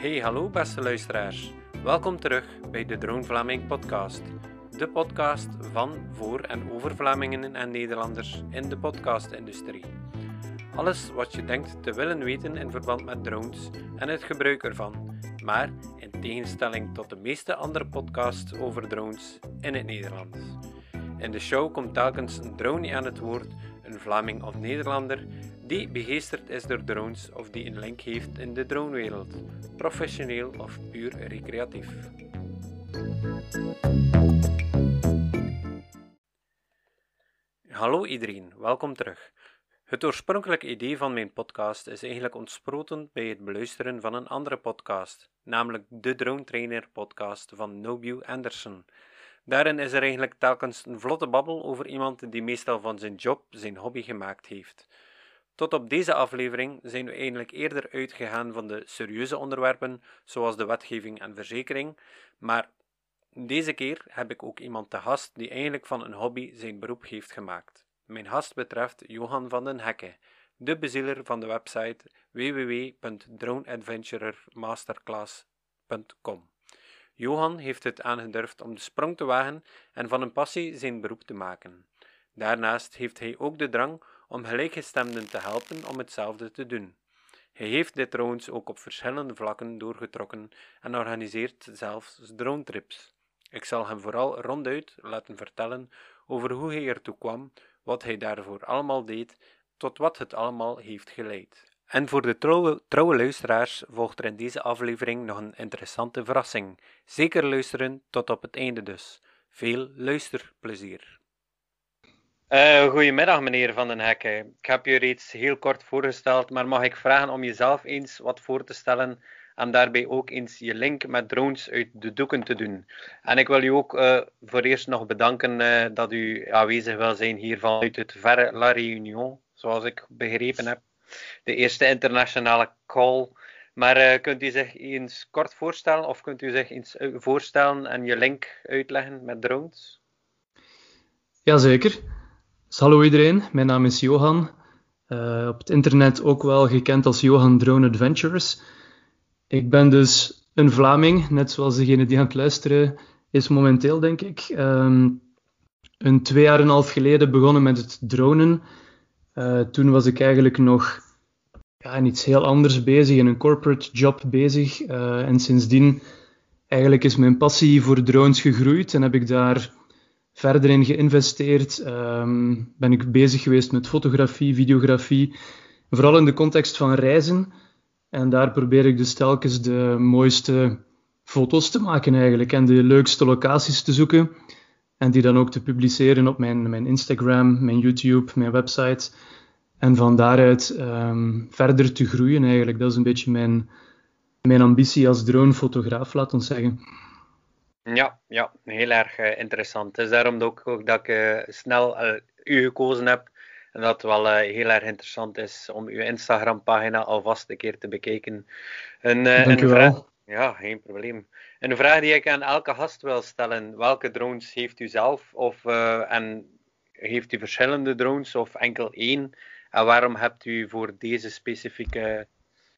Hey, hallo beste luisteraars. Welkom terug bij de Drone Vlaming podcast. De podcast van, voor en over Vlamingen en Nederlanders in de podcastindustrie. Alles wat je denkt te willen weten in verband met drones en het gebruik ervan, maar in tegenstelling tot de meeste andere podcasts over drones in het Nederlands. In de show komt telkens een drone aan het woord, een Vlaming of Nederlander, die begeesterd is door drones of die een link heeft in de dronewereld, professioneel of puur recreatief. Hallo iedereen, welkom terug. Het oorspronkelijke idee van mijn podcast is eigenlijk ontsproten bij het beluisteren van een andere podcast, namelijk de Drone Trainer podcast van Nobio Anderson. Daarin is er eigenlijk telkens een vlotte babbel over iemand die meestal van zijn job zijn hobby gemaakt heeft. Tot op deze aflevering zijn we eigenlijk eerder uitgegaan van de serieuze onderwerpen, zoals de wetgeving en verzekering, maar deze keer heb ik ook iemand te gast die eigenlijk van een hobby zijn beroep heeft gemaakt. Mijn gast betreft Johan van den Hekke, de bezieler van de website www.droneadventurermasterclass.com. Johan heeft het aangedurfd om de sprong te wagen en van een passie zijn beroep te maken. Daarnaast heeft hij ook de drang om gelijkgestemden te helpen om hetzelfde te doen. Hij heeft dit trouwens ook op verschillende vlakken doorgetrokken en organiseert zelfs drone-trips. Ik zal hem vooral ronduit laten vertellen over hoe hij ertoe kwam, wat hij daarvoor allemaal deed, tot wat het allemaal heeft geleid. En voor de trouwe, trouwe luisteraars volgt er in deze aflevering nog een interessante verrassing. Zeker luisteren tot op het einde dus. Veel luisterplezier. Uh, goedemiddag, meneer Van den Hekken. Ik heb je reeds heel kort voorgesteld, maar mag ik vragen om jezelf eens wat voor te stellen en daarbij ook eens je link met drones uit de doeken te doen. En ik wil u ook uh, voor eerst nog bedanken uh, dat u aanwezig wil zijn hier vanuit het verre La Réunion, zoals ik begrepen heb. De eerste internationale call. Maar kunt u zich eens kort voorstellen, of kunt u zich eens voorstellen en je link uitleggen met drones? Jazeker. Hallo iedereen, mijn naam is Johan. Uh, op het internet ook wel gekend als Johan Drone Adventures. Ik ben dus een Vlaming, net zoals degene die aan het luisteren is momenteel, denk ik. Um, een twee jaar en een half geleden begonnen met het dronen. Uh, toen was ik eigenlijk nog ja, in iets heel anders bezig, in een corporate job bezig. Uh, en sindsdien eigenlijk is mijn passie voor drones gegroeid en heb ik daar verder in geïnvesteerd. Um, ben ik bezig geweest met fotografie, videografie, vooral in de context van reizen. En daar probeer ik dus telkens de mooiste foto's te maken eigenlijk en de leukste locaties te zoeken. En die dan ook te publiceren op mijn, mijn Instagram, mijn YouTube, mijn website. En van daaruit um, verder te groeien eigenlijk. Dat is een beetje mijn, mijn ambitie als dronefotograaf, laat ons zeggen. Ja, ja, heel erg uh, interessant. Het is daarom ook, ook dat ik uh, snel uh, u gekozen heb. En dat het wel heel erg interessant is om uw Instagram-pagina alvast een keer te bekijken. Een, Dank u wel. Ja, geen probleem. Een vraag die ik aan elke gast wil stellen: welke drones heeft u zelf? Of, en heeft u verschillende drones of enkel één? En waarom hebt u voor deze specifieke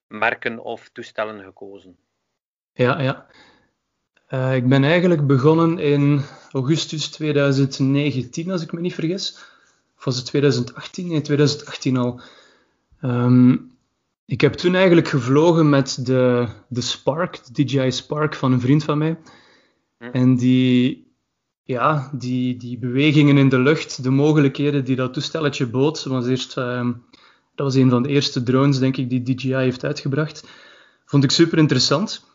merken of toestellen gekozen? Ja, ja. Uh, ik ben eigenlijk begonnen in augustus 2019, als ik me niet vergis. Of was het 2018? Nee, 2018 al. Um, ik heb toen eigenlijk gevlogen met de, de Spark, de DJI Spark van een vriend van mij. En die, ja, die, die bewegingen in de lucht, de mogelijkheden die dat toestelletje bood, was eerst, um, dat was een van de eerste drones, denk ik, die DJI heeft uitgebracht. Vond ik super interessant.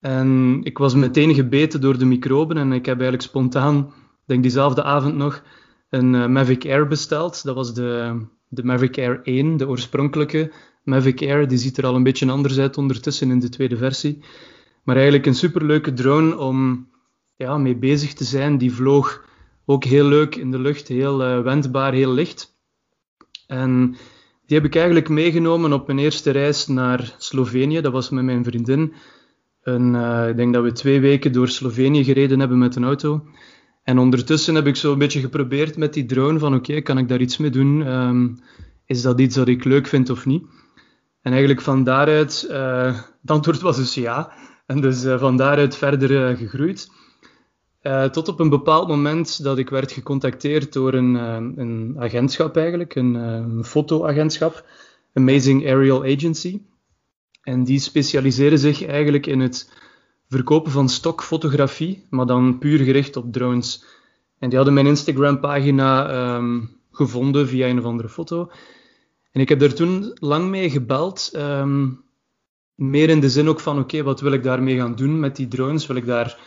En ik was meteen gebeten door de microben en ik heb eigenlijk spontaan, denk diezelfde avond nog, een uh, Mavic Air besteld. Dat was de, de Mavic Air 1, de oorspronkelijke Mavic Air. Die ziet er al een beetje anders uit ondertussen in de tweede versie. Maar eigenlijk een superleuke drone om ja, mee bezig te zijn. Die vloog ook heel leuk in de lucht, heel uh, wendbaar, heel licht. En die heb ik eigenlijk meegenomen op mijn eerste reis naar Slovenië. Dat was met mijn vriendin. Een, uh, ik denk dat we twee weken door Slovenië gereden hebben met een auto. En ondertussen heb ik zo een beetje geprobeerd met die drone van oké, kan ik daar iets mee doen? Um, is dat iets dat ik leuk vind of niet? En eigenlijk van daaruit, uh, het antwoord was dus ja. En dus uh, van daaruit verder gegroeid. tot op een bepaald moment dat ik werd gecontacteerd door een, een agentschap eigenlijk, een, een fotoagentschap, Amazing Aerial Agency. En die specialiseren zich eigenlijk in het verkopen van stokfotografie, maar dan puur gericht op drones. En die hadden mijn Instagram-pagina um, gevonden via een of andere foto. En ik heb daar toen lang mee gebeld. Um, meer in de zin ook van, oké, wat wil ik daarmee gaan doen met die drones? Wil ik daar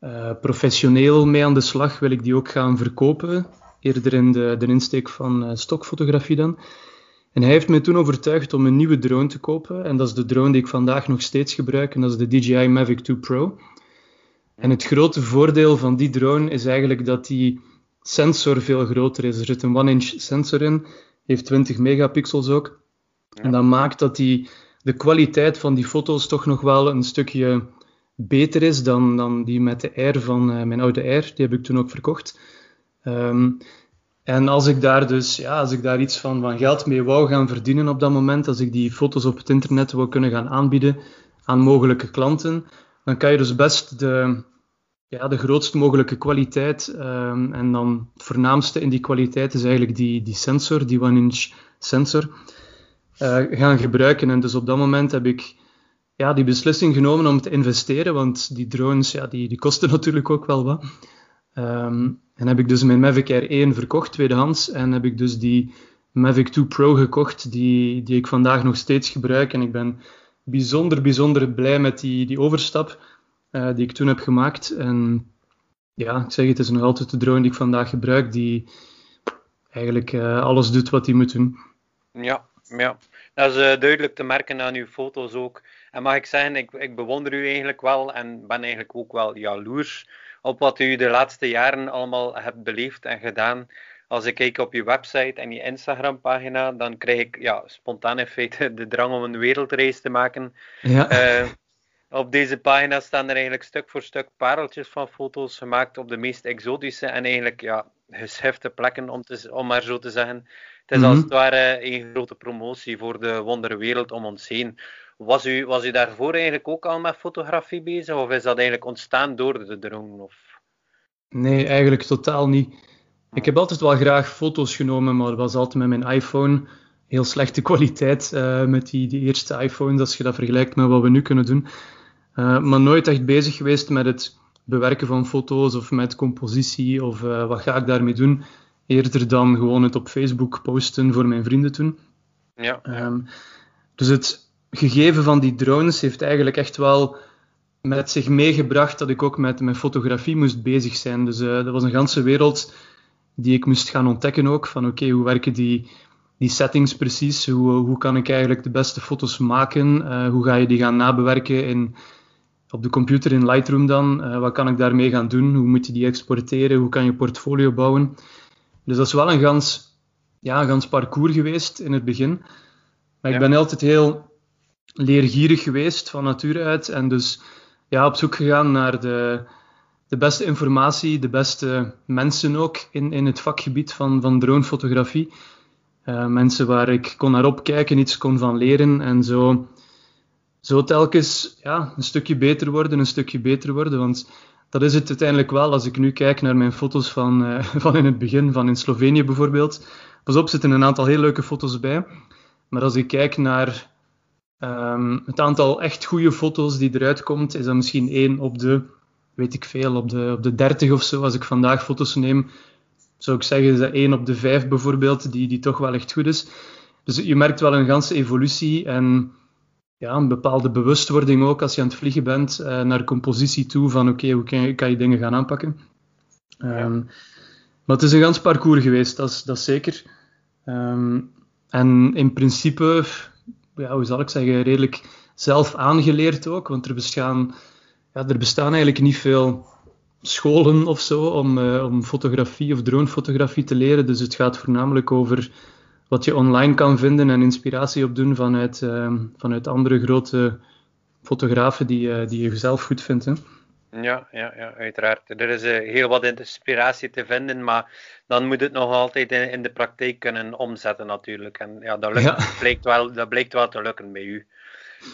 uh, professioneel mee aan de slag? Wil ik die ook gaan verkopen? Eerder in de, de insteek van uh, stokfotografie dan. En hij heeft me toen overtuigd om een nieuwe drone te kopen. En dat is de drone die ik vandaag nog steeds gebruik. En dat is de DJI Mavic 2 Pro. En het grote voordeel van die drone is eigenlijk dat die sensor veel groter is. Er zit een 1-inch sensor in, heeft 20 megapixels ook. En dat maakt dat die, de kwaliteit van die foto's toch nog wel een stukje beter is dan, dan die met de Air van uh, mijn oude Air. Die heb ik toen ook verkocht. Um, en als ik daar dus, ja, als ik daar iets van, van geld mee wou gaan verdienen op dat moment, als ik die foto's op het internet wou kunnen gaan aanbieden aan mogelijke klanten, dan kan je dus best de, ja, de grootst mogelijke kwaliteit, um, en dan het voornaamste in die kwaliteit is eigenlijk die, die sensor, die one-inch sensor, uh, gaan gebruiken. En dus op dat moment heb ik ja, die beslissing genomen om te investeren, want die drones, ja, die, die kosten natuurlijk ook wel wat. Um, en heb ik dus mijn Mavic Air 1 verkocht, tweedehands. En heb ik dus die Mavic 2 Pro gekocht, die, die ik vandaag nog steeds gebruik. En ik ben bijzonder, bijzonder blij met die, die overstap uh, die ik toen heb gemaakt. En ja, ik zeg het, is nog altijd de drone die ik vandaag gebruik, die eigenlijk uh, alles doet wat hij moet doen. Ja, ja. dat is uh, duidelijk te merken aan uw foto's ook. En mag ik zeggen, ik, ik bewonder u eigenlijk wel en ben eigenlijk ook wel jaloers op wat u de laatste jaren allemaal hebt beleefd en gedaan. Als ik kijk op je website en je Instagram-pagina, dan krijg ik ja, spontaan in feite de drang om een wereldreis te maken. Ja. Uh, op deze pagina staan er eigenlijk stuk voor stuk pareltjes van foto's gemaakt op de meest exotische en eigenlijk ja, geschefte plekken, om, te, om maar zo te zeggen. Het is mm -hmm. als het ware een grote promotie voor de wonderwereld om ons heen. Was u, was u daarvoor eigenlijk ook al met fotografie bezig, of is dat eigenlijk ontstaan door de drone? Of? Nee, eigenlijk totaal niet. Ik heb altijd wel graag foto's genomen, maar dat was altijd met mijn iPhone. Heel slechte kwaliteit uh, met die, die eerste iPhones, als je dat vergelijkt met wat we nu kunnen doen. Uh, maar nooit echt bezig geweest met het bewerken van foto's of met compositie of uh, wat ga ik daarmee doen. Eerder dan gewoon het op Facebook posten voor mijn vrienden toen. Ja. Um, dus het, gegeven van die drones heeft eigenlijk echt wel met zich meegebracht dat ik ook met mijn fotografie moest bezig zijn. Dus uh, dat was een ganse wereld die ik moest gaan ontdekken ook. Van oké, hoe werken die, die settings precies? Hoe, hoe kan ik eigenlijk de beste foto's maken? Uh, hoe ga je die gaan nabewerken in, op de computer in Lightroom dan? Uh, wat kan ik daarmee gaan doen? Hoe moet je die exporteren? Hoe kan je portfolio bouwen? Dus dat is wel een gans, ja, een gans parcours geweest in het begin. Maar ik ben altijd heel leergierig geweest van nature uit. En dus ja, op zoek gegaan naar de, de beste informatie, de beste mensen ook in, in het vakgebied van, van dronefotografie. Uh, mensen waar ik kon naar opkijken, iets kon van leren en zo, zo telkens ja, een stukje beter worden, een stukje beter worden. Want dat is het uiteindelijk wel als ik nu kijk naar mijn foto's van, uh, van in het begin, van in Slovenië bijvoorbeeld. Pas op, zitten een aantal heel leuke foto's bij. Maar als ik kijk naar Um, het aantal echt goede foto's die eruit komt, is dan misschien één op de, weet ik veel, op de, op de 30 of zo. Als ik vandaag foto's neem, zou ik zeggen, is dat één op de vijf bijvoorbeeld, die, die toch wel echt goed is. Dus je merkt wel een ganse evolutie en ja, een bepaalde bewustwording ook als je aan het vliegen bent uh, naar compositie toe van oké, hoe kan je, kan dingen gaan aanpakken. Um, maar het is een gans parcours geweest, dat is, dat zeker. Um, en in principe ja, hoe zal ik zeggen, redelijk zelf aangeleerd ook. Want er bestaan, ja, er bestaan eigenlijk niet veel scholen of zo om, uh, om fotografie of dronefotografie te leren. Dus het gaat voornamelijk over wat je online kan vinden en inspiratie opdoen vanuit, uh, vanuit andere grote fotografen die, uh, die je zelf goed vindt. Hè. Ja, ja, ja, uiteraard. Er is uh, heel wat inspiratie te vinden, maar dan moet het nog altijd in, in de praktijk kunnen omzetten natuurlijk. En ja, dat, lukt, ja. Blijkt, wel, dat blijkt wel te lukken bij u.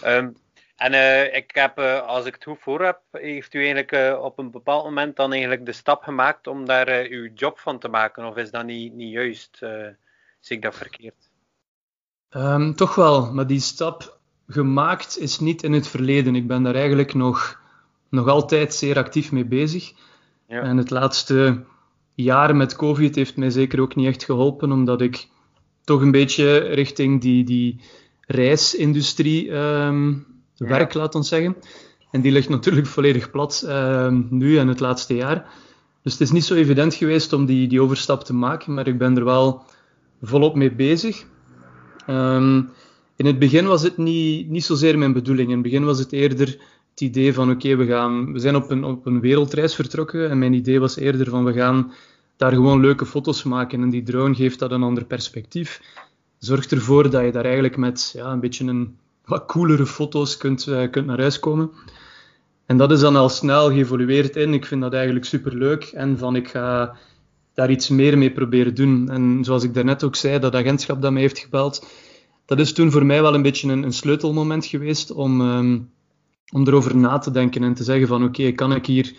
Um, en uh, ik heb, uh, als ik het goed voor heb, heeft u eigenlijk op een bepaald moment dan eigenlijk de stap gemaakt om daar uw job van te maken? Of is dat niet, niet juist? zie ik dat verkeerd? Um, toch wel, maar die stap gemaakt is niet in het verleden. Ik ben daar eigenlijk nog, nog altijd zeer actief mee bezig. Ja. En het laatste jaar met COVID heeft mij zeker ook niet echt geholpen, omdat ik toch een beetje richting die, die reisindustrie um, werk, laat ons zeggen. En die ligt natuurlijk volledig plat uh, nu en het laatste jaar. Dus het is niet zo evident geweest om die, die overstap te maken, maar ik ben er wel volop mee bezig. Um, in het begin was het niet, niet zozeer mijn bedoeling. In het begin was het eerder het idee van oké, we we zijn op een, op een wereldreis vertrokken en mijn idee was eerder van we gaan daar gewoon leuke foto's maken en die drone geeft dat een ander perspectief. Zorgt ervoor dat je daar eigenlijk met ja, een beetje een wat coolere foto's kunt, uh, kunt naar huis komen. En dat is dan al snel geëvolueerd in. Ik vind dat eigenlijk super leuk. En van ik ga daar iets meer mee proberen doen. En zoals ik daarnet ook zei, dat agentschap dat mij heeft gebeld, dat is toen voor mij wel een beetje een, een sleutelmoment geweest om, um, om erover na te denken en te zeggen van oké, kan ik hier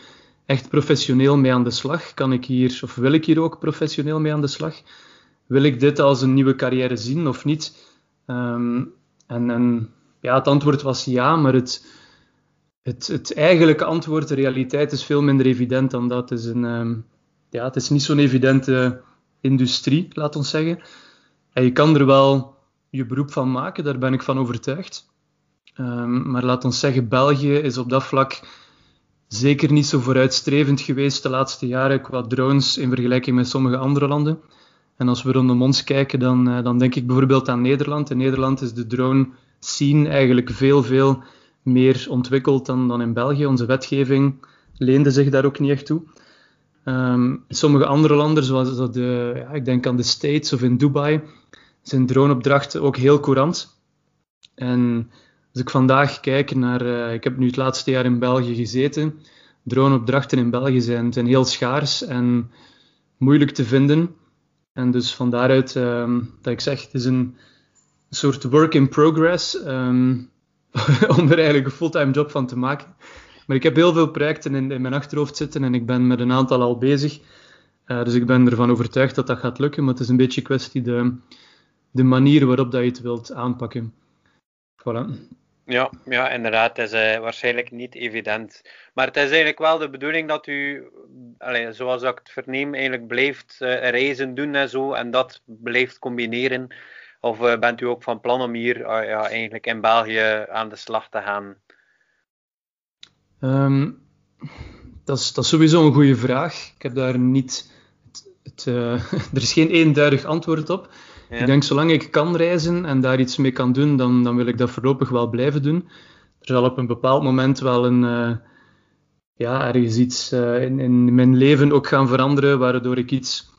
echt professioneel mee aan de slag? Kan ik hier, of wil ik hier ook professioneel mee aan de slag? Wil ik dit als een nieuwe carrière zien of niet? Um, en, en ja, het antwoord was ja, maar het, het, het eigenlijke antwoord, de realiteit, is veel minder evident dan dat. Het is, een, um, ja, het is niet zo'n evidente industrie, laat ons zeggen. En je kan er wel je beroep van maken, daar ben ik van overtuigd. Um, maar laat ons zeggen, België is op dat vlak zeker niet zo vooruitstrevend geweest de laatste jaren qua drones in vergelijking met sommige andere landen. En als we rondom ons kijken, dan, uh, dan denk ik bijvoorbeeld aan Nederland. In Nederland is de drone scene eigenlijk veel, veel meer ontwikkeld dan, dan in België. Onze wetgeving leende zich daar ook niet echt toe. Um, sommige andere landen, zoals de, ik denk aan de States of in Dubai, zijn droneopdrachten ook heel courant. En als ik vandaag kijk naar, uh, ik heb nu het laatste jaar in België gezeten, droneopdrachten in België zijn, heel schaars en moeilijk te vinden. En dus van daaruit um, dat ik zeg, het is een soort work in progress um, om er eigenlijk een fulltime job van te maken. Maar ik heb heel veel projecten in, in mijn achterhoofd zitten en ik ben met een aantal al bezig. Uh, dus ik ben ervan overtuigd dat dat gaat lukken, maar het is een beetje kwestie de, de manier waarop dat je het wilt aanpakken. Voilà. Ja, ja, inderdaad. Het is uh, waarschijnlijk niet evident. Maar het is eigenlijk wel de bedoeling dat u, allez, zoals ik het verneem, eigenlijk blijft uh, reizen doen en zo. En dat blijft combineren. Of uh, bent u ook van plan om hier ja, eigenlijk in België aan de slag te gaan? Um, dat, is, dat sowieso een goede vraag. Ik heb daar niet. Het, het, er is geen eenduidig antwoord op. Ik denk, zolang ik kan reizen en daar iets mee kan doen, dan, dan wil ik dat voorlopig wel blijven doen. Er zal op een bepaald moment wel een, uh, ja, ergens iets uh, in, mijn leven ook gaan veranderen, waardoor ik iets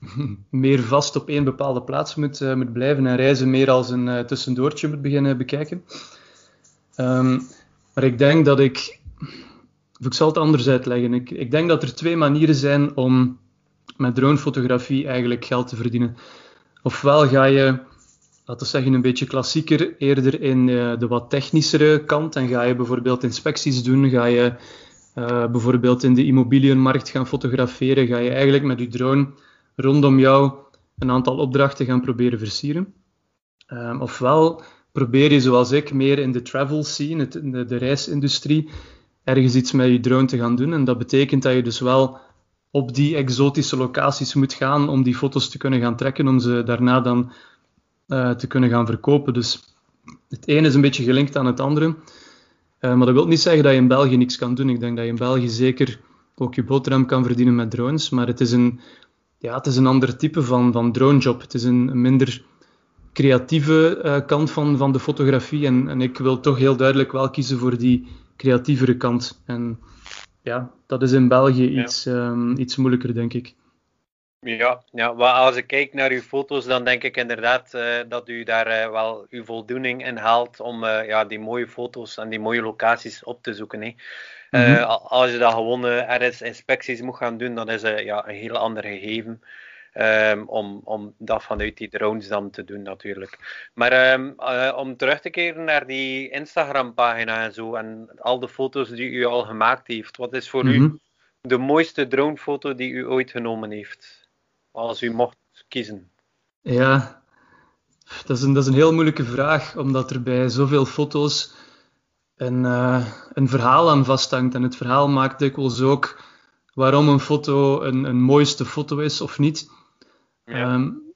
meer vast op één bepaalde plaats moet, uh, moet blijven en reizen meer als een tussendoortje moet beginnen bekijken. Um, maar ik denk dat ik, ik zal het anders uitleggen, ik, ik denk dat er twee manieren zijn om met dronefotografie eigenlijk geld te verdienen. Ofwel ga je, laten we zeggen, een beetje klassieker, eerder in uh, de wat technischere kant. En ga je bijvoorbeeld inspecties doen, ga je uh, bijvoorbeeld in de immobiliënmarkt gaan fotograferen, ga je eigenlijk met je drone rondom jou een aantal opdrachten gaan proberen versieren. Um, ofwel probeer je, zoals ik, meer in de travel scene, het, de, de reisindustrie, ergens iets met je drone te gaan doen. En dat betekent dat je dus wel op die exotische locaties moet gaan om die foto's te kunnen gaan trekken, om ze daarna dan uh, te kunnen gaan verkopen. Dus het ene is een beetje gelinkt aan het andere. Uh, maar dat wil niet zeggen dat je in België niks kan doen. Ik denk dat je in België zeker ook je boterham kan verdienen met drones. Maar het is een, ja, het is een ander type van, van dronejob. Het is een, minder creatieve uh, kant van, van de fotografie. En, en ik wil toch heel duidelijk wel kiezen voor die creatievere kant. En ja, dat is in België iets, ja. um, iets moeilijker, denk ik. Ja, ja, maar als ik kijk naar uw foto's, dan denk ik inderdaad uh, dat u daar uh, wel uw voldoening in haalt om uh, ja, die mooie foto's en die mooie locaties op te zoeken. Hè. Mhm. Als je dat gewoon RS inspecties moet gaan doen, dan is het ja, een heel ander gegeven. Um, om, om dat vanuit die drones dan te doen natuurlijk. Maar um, uh, om terug te keren naar die Instagram-pagina en zo en al de foto's die u al gemaakt heeft, wat is voor u mhm. de mooiste dronefoto die u ooit genomen heeft? Als u mocht kiezen. Ja, dat is een, dat is een heel moeilijke vraag, omdat er bij zoveel foto's een, uh, een verhaal aan vasthangt. En het verhaal maakt dikwijls ook waarom een foto een, een mooiste foto is of niet. Ja. Um,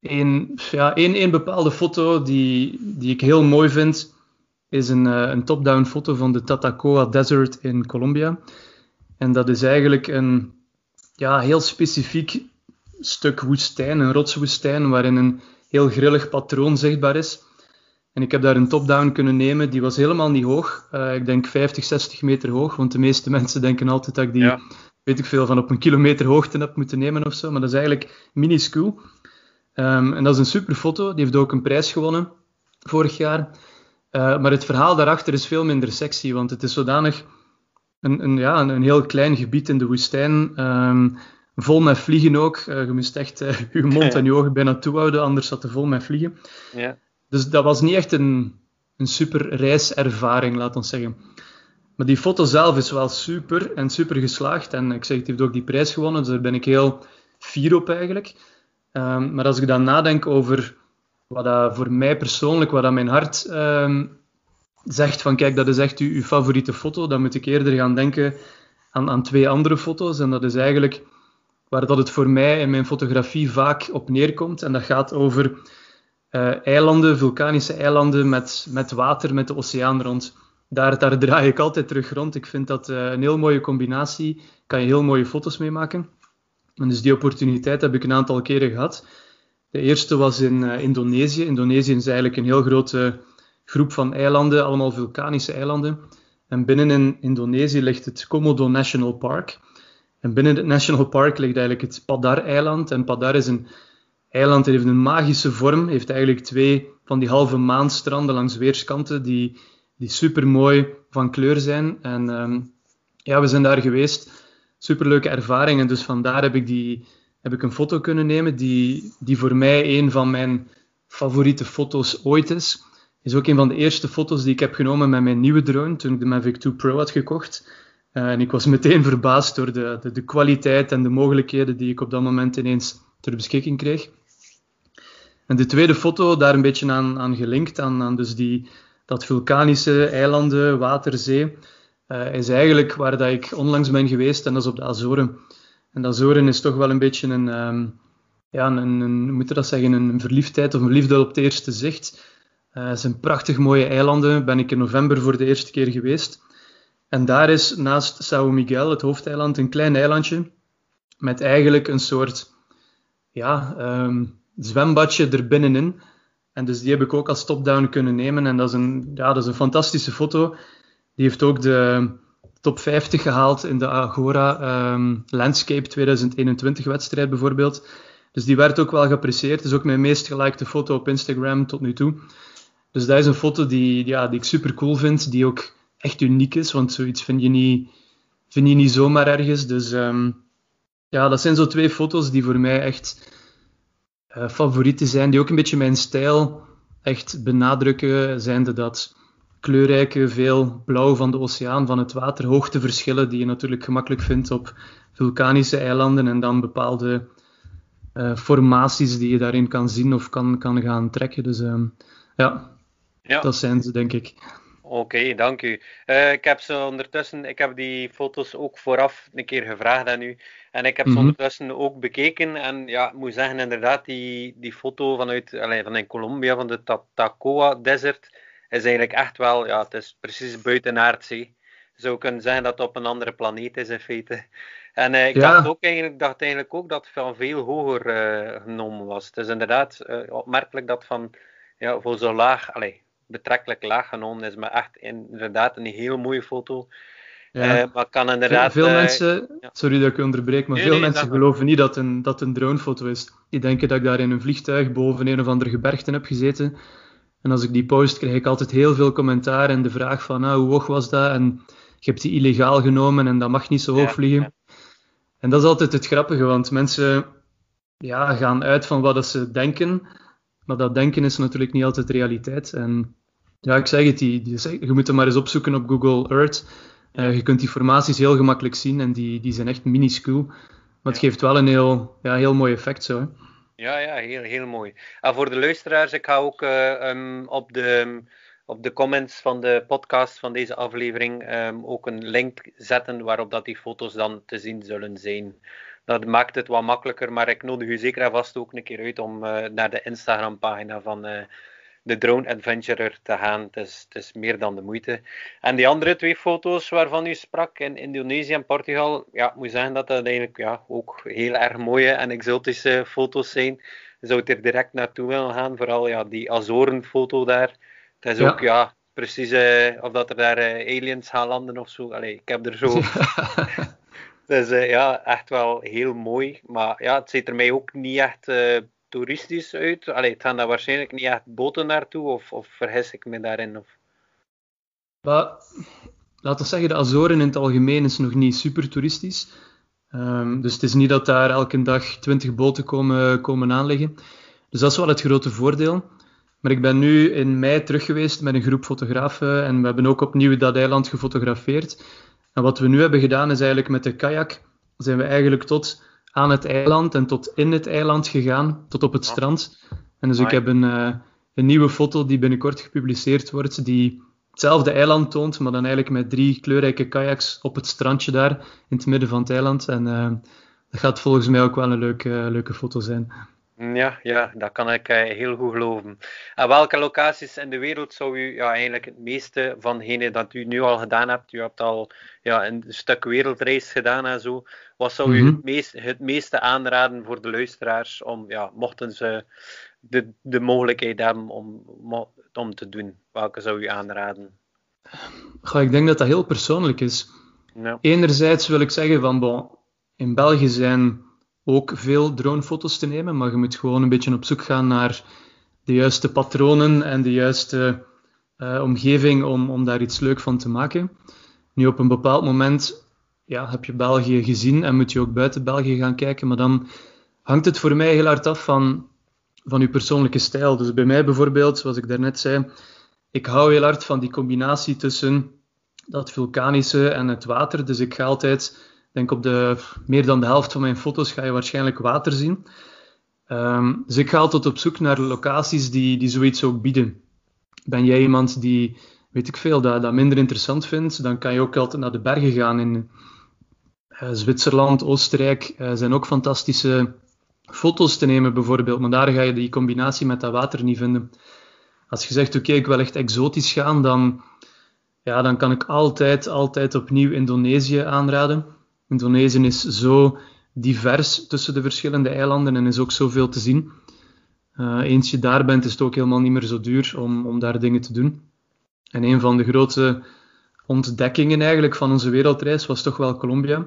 een, ja, een, bepaalde foto die, die ik heel mooi vind, is een, uh, een top-down foto van de Tatacoa Desert in Colombia. En dat is eigenlijk een ja, heel specifiek stuk woestijn, een rotswoestijn, waarin een heel grillig patroon zichtbaar is. En ik heb daar een top-down kunnen nemen, die was helemaal niet hoog. Uh, ik denk 50, 60 meter hoog, want de meeste mensen denken altijd dat ik die weet ik veel, van op een kilometer hoogte heb moeten nemen of zo. Maar dat is eigenlijk minuscuul. Um, en dat is een super foto. Die heeft ook een prijs gewonnen vorig jaar. Uh, maar het verhaal daarachter is veel minder sexy, want het is zodanig een, een, ja, een, heel klein gebied in de woestijn. Um, vol met vliegen ook. Uh, je moest echt uh, je mond en je ogen bijna toehouden, anders zat het vol met vliegen. Ja. Dus dat was niet echt een, een super reiservaring, laat ons zeggen. Maar die foto zelf is wel super en super geslaagd. En ik zeg, het heeft ook die prijs gewonnen, dus daar ben ik heel fier op eigenlijk. Um, maar als ik dan nadenk over wat dat voor mij persoonlijk, wat dat mijn hart um, zegt van kijk, dat is echt uw, favoriete foto, dan moet ik eerder gaan denken aan, aan twee andere foto's. En dat is eigenlijk waar dat het voor mij in mijn fotografie vaak op neerkomt. En dat gaat over uh, eilanden, vulkanische eilanden met, met water, met de oceaan rond daar, daar draai ik altijd terug rond. Ik vind dat uh, een heel mooie combinatie. Kan je heel mooie foto's mee maken. En dus die opportuniteit heb ik een aantal keren gehad. De eerste was in uh, Indonesië. Indonesië is eigenlijk een heel grote groep van eilanden, allemaal vulkanische eilanden. En binnen in Indonesië ligt het Komodo National Park. En binnen het National Park ligt eigenlijk het Padar-eiland. En Padar is een eiland dat heeft een magische vorm. heeft eigenlijk twee van die halve maanstranden langs weerskanten die die super mooi van kleur zijn. En ehm, ja, we zijn daar geweest. Superleuke ervaring. En dus vandaar heb ik, die, heb ik een foto kunnen nemen die, die voor mij een van mijn favoriete foto's ooit is. Is ook een van de eerste foto's die ik heb genomen met mijn nieuwe drone toen ik de Mavic 2 Pro had gekocht. Uh, en ik was meteen verbaasd door de, de, de, kwaliteit en de mogelijkheden die ik op dat moment ineens ter beschikking kreeg. En de tweede foto, daar een beetje aan, aan gelinkt, aan, aan dus die, dat vulkanische eilanden, waterzee, uh, is eigenlijk waar dat ik onlangs ben geweest en dat is op de Azoren. En de Azoren is toch wel een beetje een, um, ja, een, een, moet je dat zeggen, een verliefdheid of een liefde op het eerste zicht. Uh, het zijn prachtig mooie eilanden, ben ik in november voor de eerste keer geweest. En daar is naast São Miguel, het hoofdeiland, een klein eilandje met eigenlijk een soort ja, um, zwembadje er binnenin. En dus die heb ik ook als top-down kunnen nemen. En dat is, een, ja, dat is een fantastische foto. Die heeft ook de top 50 gehaald in de Agora um, Landscape 2021 wedstrijd bijvoorbeeld. Dus die werd ook wel geapprecieerd. Het is ook mijn meest gelikte foto op Instagram tot nu toe. Dus dat is een foto die, ja, die ik super cool vind, die ook echt uniek is, want zoiets vind je niet, vind je niet zomaar ergens. Dus um, ja, dat zijn zo twee foto's die voor mij echt uh, favorieten zijn, die ook een beetje mijn stijl echt benadrukken, zijnde dat kleurrijke, veel blauw van de oceaan, van het water, hoogteverschillen die je natuurlijk gemakkelijk vindt op vulkanische eilanden en dan bepaalde uh, formaties die je daarin kan zien of kan, kan gaan trekken. Dus uh, ja, ja, dat zijn ze denk ik. Oké, dank u. Uh, ik heb ze ondertussen, ik heb die foto's ook vooraf een keer gevraagd aan u. En ik heb ze mhm. ondertussen ook bekeken. En ja, ik moet zeggen, inderdaad, die, die foto vanuit, allez, van in Colombia, van de Tatacoa Desert, is eigenlijk echt wel, ja, het is precies buiten aardzee. Je zou kunnen zeggen dat het op een andere planeet is in feite. En uh, ik dacht, ook eigenlijk, dacht eigenlijk ook dat het van veel hoger uh, genomen was. Het is inderdaad opmerkelijk dat van ja, voor zo laag, allez, betrekkelijk laag genomen is, maar echt inderdaad een heel mooie foto. Ja. Uh, maar kan inderdaad, veel, veel uh, mensen, sorry dat ik onderbreek, maar nee, veel nee, mensen geloven niet dat een, dat een dronefoto is. Die denken dat ik daar in een vliegtuig boven een of andere gebergte heb gezeten. En als ik die post, krijg ik altijd heel veel commentaar en de vraag van, nou, hoe hoog was dat? En je hebt die illegaal genomen en dat mag niet zo hoog vliegen. En dat is altijd het grappige, want mensen ja, gaan uit van wat ze denken, maar dat denken is natuurlijk niet altijd realiteit. En ja, ik zeg het, die, die, je moet hem maar eens opzoeken op Google Earth. Uh, je kunt die formaties heel gemakkelijk zien en die, die zijn echt minuscuul. Maar het geeft wel een heel, ja, heel mooi effect zo. Hè. Ja, ja, heel, heel mooi. En voor de luisteraars, ik ga ook uh, um, op de op de comments van de podcast van deze aflevering um, ook een link zetten waarop dat die foto's dan te zien zullen zijn. Dat maakt het wat makkelijker, maar ik nodig u zeker en vast ook een keer uit om uh, naar de Instagram pagina van uh, de Drone Adventurer te gaan. Het is, het is, meer dan de moeite. En die andere twee foto's waarvan u sprak in Indonesië en Portugal, ja, ik moet zeggen dat dat eigenlijk ja, ook heel erg mooie en exotische foto's zijn. Zou ik er direct naartoe willen gaan, vooral ja, die Azorenfoto daar het is ook, ja, precies uh, of dat er daar aliens gaan landen of zo. Allee, ik heb er zo. het is uh, ja, echt wel heel mooi. Maar ja, het ziet er mij ook niet echt toeristisch uit. Allee, het gaan daar waarschijnlijk niet echt boten naartoe, of, of vergis ik me daarin? Of... Maar, laten we zeggen, de Azoren in het algemeen is nog niet super toeristisch. Um, dus het is niet dat daar elke dag twintig boten komen, komen aanleggen. Dus dat is wel het grote voordeel. Maar ik ben nu in mei terug geweest met een groep fotografen en we hebben ook opnieuw dat eiland gefotografeerd. En wat we nu hebben gedaan is eigenlijk met de kajak zijn we eigenlijk tot aan het eiland en tot in het eiland gegaan, tot op het strand. En dus ik heb een, uh, een nieuwe foto die binnenkort gepubliceerd wordt, die hetzelfde eiland toont, maar dan eigenlijk met drie kleurrijke kajaks op het strandje daar, in het midden van het eiland. En uh, dat gaat volgens mij ook wel een leuke, leuke foto zijn. Ja, ja, dat kan ik uh, heel goed geloven. En welke locaties in de wereld zou u ja, eigenlijk het meeste van degene dat u nu al gedaan hebt, u hebt al ja, een stuk wereldreis gedaan en zo, wat zou u mhm. het, meest, het meeste aanraden voor de luisteraars om, ja, mochten ze de, de mogelijkheid hebben om, om te doen? Welke zou u aanraden? Goh, ik denk dat dat heel persoonlijk is. Ja. Enerzijds wil ik zeggen van, bon, in België zijn ook veel dronefoto's te nemen, maar je moet gewoon een beetje op zoek gaan naar de juiste patronen en de juiste uh, omgeving om, om daar iets leuk van te maken. Nu, op een bepaald moment ja, heb je België gezien en moet je ook buiten België gaan kijken, maar dan hangt het voor mij heel hard af van, van je persoonlijke stijl. Dus bij mij bijvoorbeeld, zoals ik daarnet zei, ik hou heel hard van die combinatie tussen dat vulkanische en het water. Dus ik ga altijd denk op de, meer dan de helft van mijn foto's ga je waarschijnlijk water zien. Um, dus ik ga altijd op zoek naar locaties die, die zoiets ook bieden. Ben jij iemand die, weet ik veel, dat, dat minder interessant vindt, dan kan je ook altijd naar de bergen gaan. In uh, Zwitserland, Oostenrijk uh, zijn ook fantastische foto's te nemen bijvoorbeeld, maar daar ga je die combinatie met dat water niet vinden. Als je zegt, oké, ik wil echt exotisch gaan, dan, ja, dan kan ik altijd, altijd opnieuw Indonesië aanraden. Indonesië is zo divers tussen de verschillende eilanden en is ook zoveel te zien. Uh, eens je daar bent, is het ook helemaal niet meer zo duur om, om daar dingen te doen. En een van de grote ontdekkingen eigenlijk van onze wereldreis was toch wel Colombia.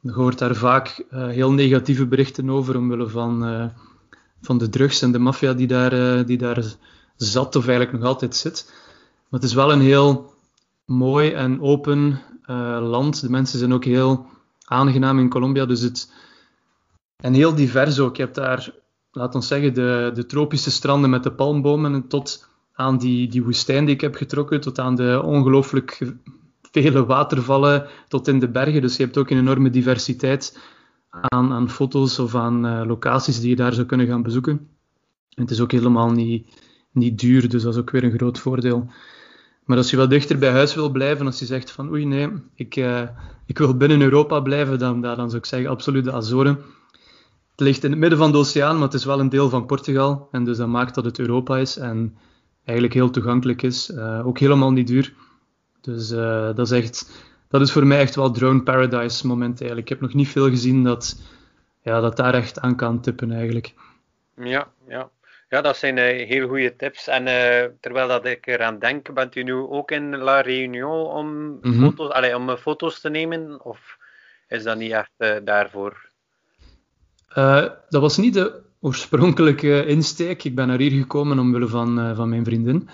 Je hoort daar vaak uh, heel negatieve berichten over omwille van, uh, van de drugs en de maffia die, daar, die daar zat of eigenlijk nog altijd zit. Maar het is wel een heel mooi en open land. De mensen zijn ook heel aangenaam in Colombia. Dus het, en heel divers ook. Je hebt daar, laten we zeggen, de, de tropische stranden met de palmbomen tot aan die, die woestijn die ik heb getrokken, tot aan de ongelooflijk vele watervallen tot in de bergen. Dus je hebt ook een enorme diversiteit aan, aan foto's of aan uh, locaties die je daar zou kunnen gaan bezoeken. En het is ook helemaal niet, niet duur, dus dat is ook weer een groot voordeel. Maar als je wat dichter bij huis wil blijven, als je zegt van oei nee, ik, uh, ik wil binnen Europa blijven, dan, dan zou ik zeggen absoluut de Azoren. Het ligt in het midden van de oceaan, maar het is wel een deel van Portugal. En dus dat maakt dat het Europa is en eigenlijk heel toegankelijk is. Uh, ook helemaal niet duur. Dus uh, dat, is echt, dat is voor mij echt wel drone paradise moment eigenlijk. Ik heb nog niet veel gezien dat, ja, dat daar echt aan kan tippen eigenlijk. Ja, ja. Ja, dat zijn uh, heel goede tips. En uh, terwijl dat ik eraan denk, bent u nu ook in La Réunion om, mm -hmm. foto's, allez, om foto's te nemen? Of is dat niet echt daarvoor? dat was niet de oorspronkelijke insteek. Ik ben naar hier gekomen omwille van, van mijn vriendin.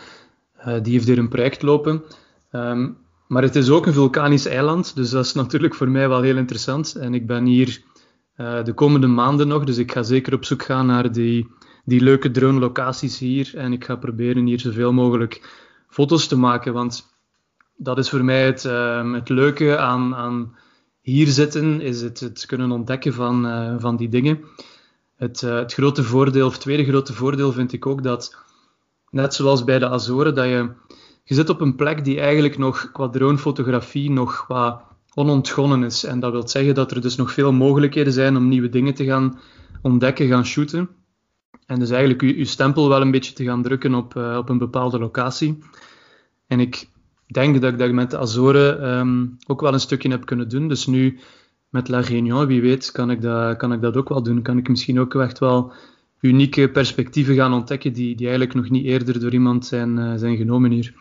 die heeft hier een project lopen. Um, Maar het is ook een vulkanisch eiland, dus dat is natuurlijk voor mij wel heel interessant. En ik ben hier uh, de komende maanden nog, dus ik ga zeker op zoek gaan naar die, die leuke drone-locaties hier. En ik ga proberen hier zoveel mogelijk foto's te maken, want dat is voor mij het, uh, het leuke aan, aan hier zitten, is het, het kunnen ontdekken van, uh, van die dingen. Het, het grote voordeel, of tweede grote voordeel vind ik ook dat, net zoals bij de Azoren, dat je je zit op een plek die eigenlijk nog qua dronefotografie nog wat onontgonnen is. En dat wil zeggen dat er dus nog veel mogelijkheden zijn om nieuwe dingen te gaan ontdekken, gaan shooten. En dus eigenlijk je stempel wel een beetje te gaan drukken op, uh, op een bepaalde locatie. En ik denk dat ik dat met de Azoren um, ook wel een stukje heb kunnen doen. Dus nu met La Réunion, wie weet, kan ik, dat, kan ik dat ook wel doen. Kan ik misschien ook echt wel unieke perspectieven gaan ontdekken die, die eigenlijk nog niet eerder door iemand zijn, uh, zijn genomen hier.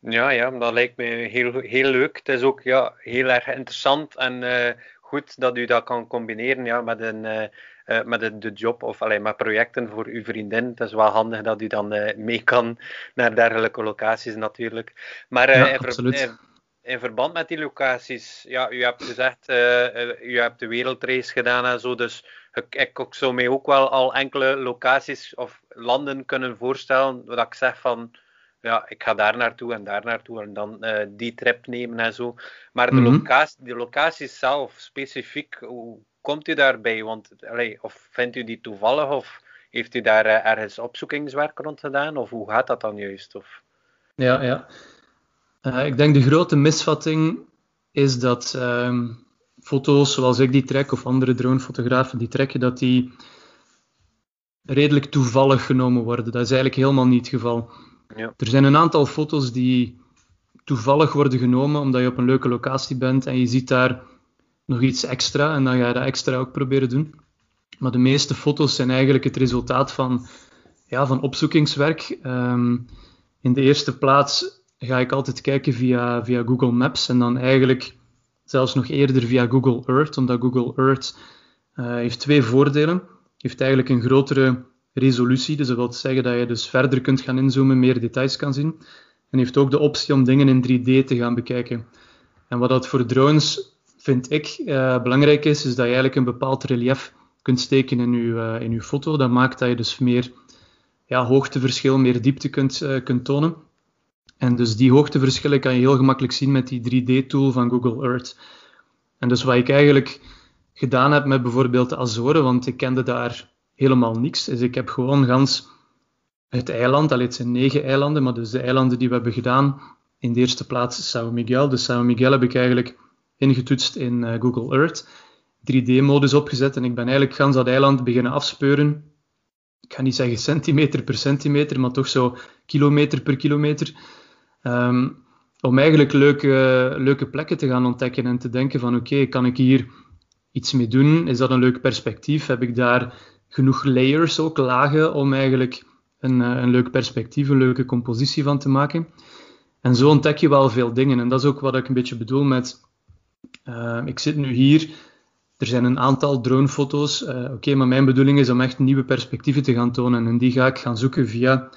Ja, ja, dat lijkt me heel, heel leuk. Het is ook ja, heel erg interessant en uh, goed dat u dat kan combineren ja, met, een, uh, met de, de job of alleen met projecten voor uw vriendin. Het is wel handig dat u dan mee kan naar dergelijke locaties natuurlijk. Maar ja, in, ver, in, verband met die locaties, ja, u hebt gezegd, u hebt de wereldrace gedaan en zo, dus ik, ik zou mij ook wel al enkele locaties of landen kunnen voorstellen, wat ik zeg van ja, ik ga daar naartoe en daar naartoe en dan uh, die trip nemen en zo. Maar de, -hmm. locatie, de locatie zelf, specifiek, hoe komt u daarbij? Want, allee, of vindt u die toevallig of heeft u daar uh, ergens opzoekingswerk rond gedaan? Of hoe gaat dat dan juist? Of? Ja, ja. Uh, ik denk de grote misvatting is dat ehm, foto's zoals ik die trek of andere dronefotografen die trekken, dat die redelijk toevallig genomen worden. Dat is eigenlijk helemaal niet het geval. Ja. Er zijn een aantal foto's die toevallig worden genomen omdat je op een leuke locatie bent en je ziet daar nog iets extra en dan ga je dat extra ook proberen doen. Maar de meeste foto's zijn eigenlijk het resultaat van, ja, van opzoekingswerk. Um, in de eerste plaats ga ik altijd kijken via, via Google Maps en dan eigenlijk zelfs nog eerder via Google Earth, omdat Google Earth uh, heeft twee voordelen. heeft eigenlijk een grotere resolutie. Dus dat wil zeggen dat je dus verder kunt gaan inzoomen, meer details kan zien. En heeft ook de optie om dingen in 3D te gaan bekijken. En wat dat voor drones, vind ik, uh, belangrijk is, is dat je eigenlijk een bepaald relief kunt steken in je, uh, in je foto. Dat maakt dat je dus meer ja, hoogteverschil, meer diepte kunt, uh, kunt tonen. En dus die hoogteverschillen kan je heel gemakkelijk zien met die 3D-tool van Google Earth. En dus wat ik eigenlijk gedaan heb met bijvoorbeeld de Azoren, want ik kende daar helemaal niks. Dus ik heb gewoon gans het eiland, al het zijn negen eilanden, maar dus de eilanden die we hebben gedaan, in de eerste plaats São Miguel. Dus São Miguel heb ik eigenlijk ingetoetst in uh, Google Earth, 3D-modus opgezet en ik ben eigenlijk gans dat eiland beginnen afspeuren. Ik ga niet zeggen centimeter per centimeter, maar toch zo kilometer per kilometer. Um, om eigenlijk leuke, leuke plekken te gaan ontdekken en te denken van oké, kan ik hier iets mee doen? Is dat een leuk perspectief? Heb ik daar genoeg layers, ook lagen, om eigenlijk een, eh, een leuk perspectief, een leuke compositie van te maken. En zo ontdek je wel veel dingen. En dat is ook wat ik een beetje bedoel met. Uh, ik zit nu hier. Er zijn een aantal dronefoto's. Uh, Oké, maar mijn bedoeling is om echt nieuwe perspectieven te gaan tonen. En die ga ik gaan zoeken via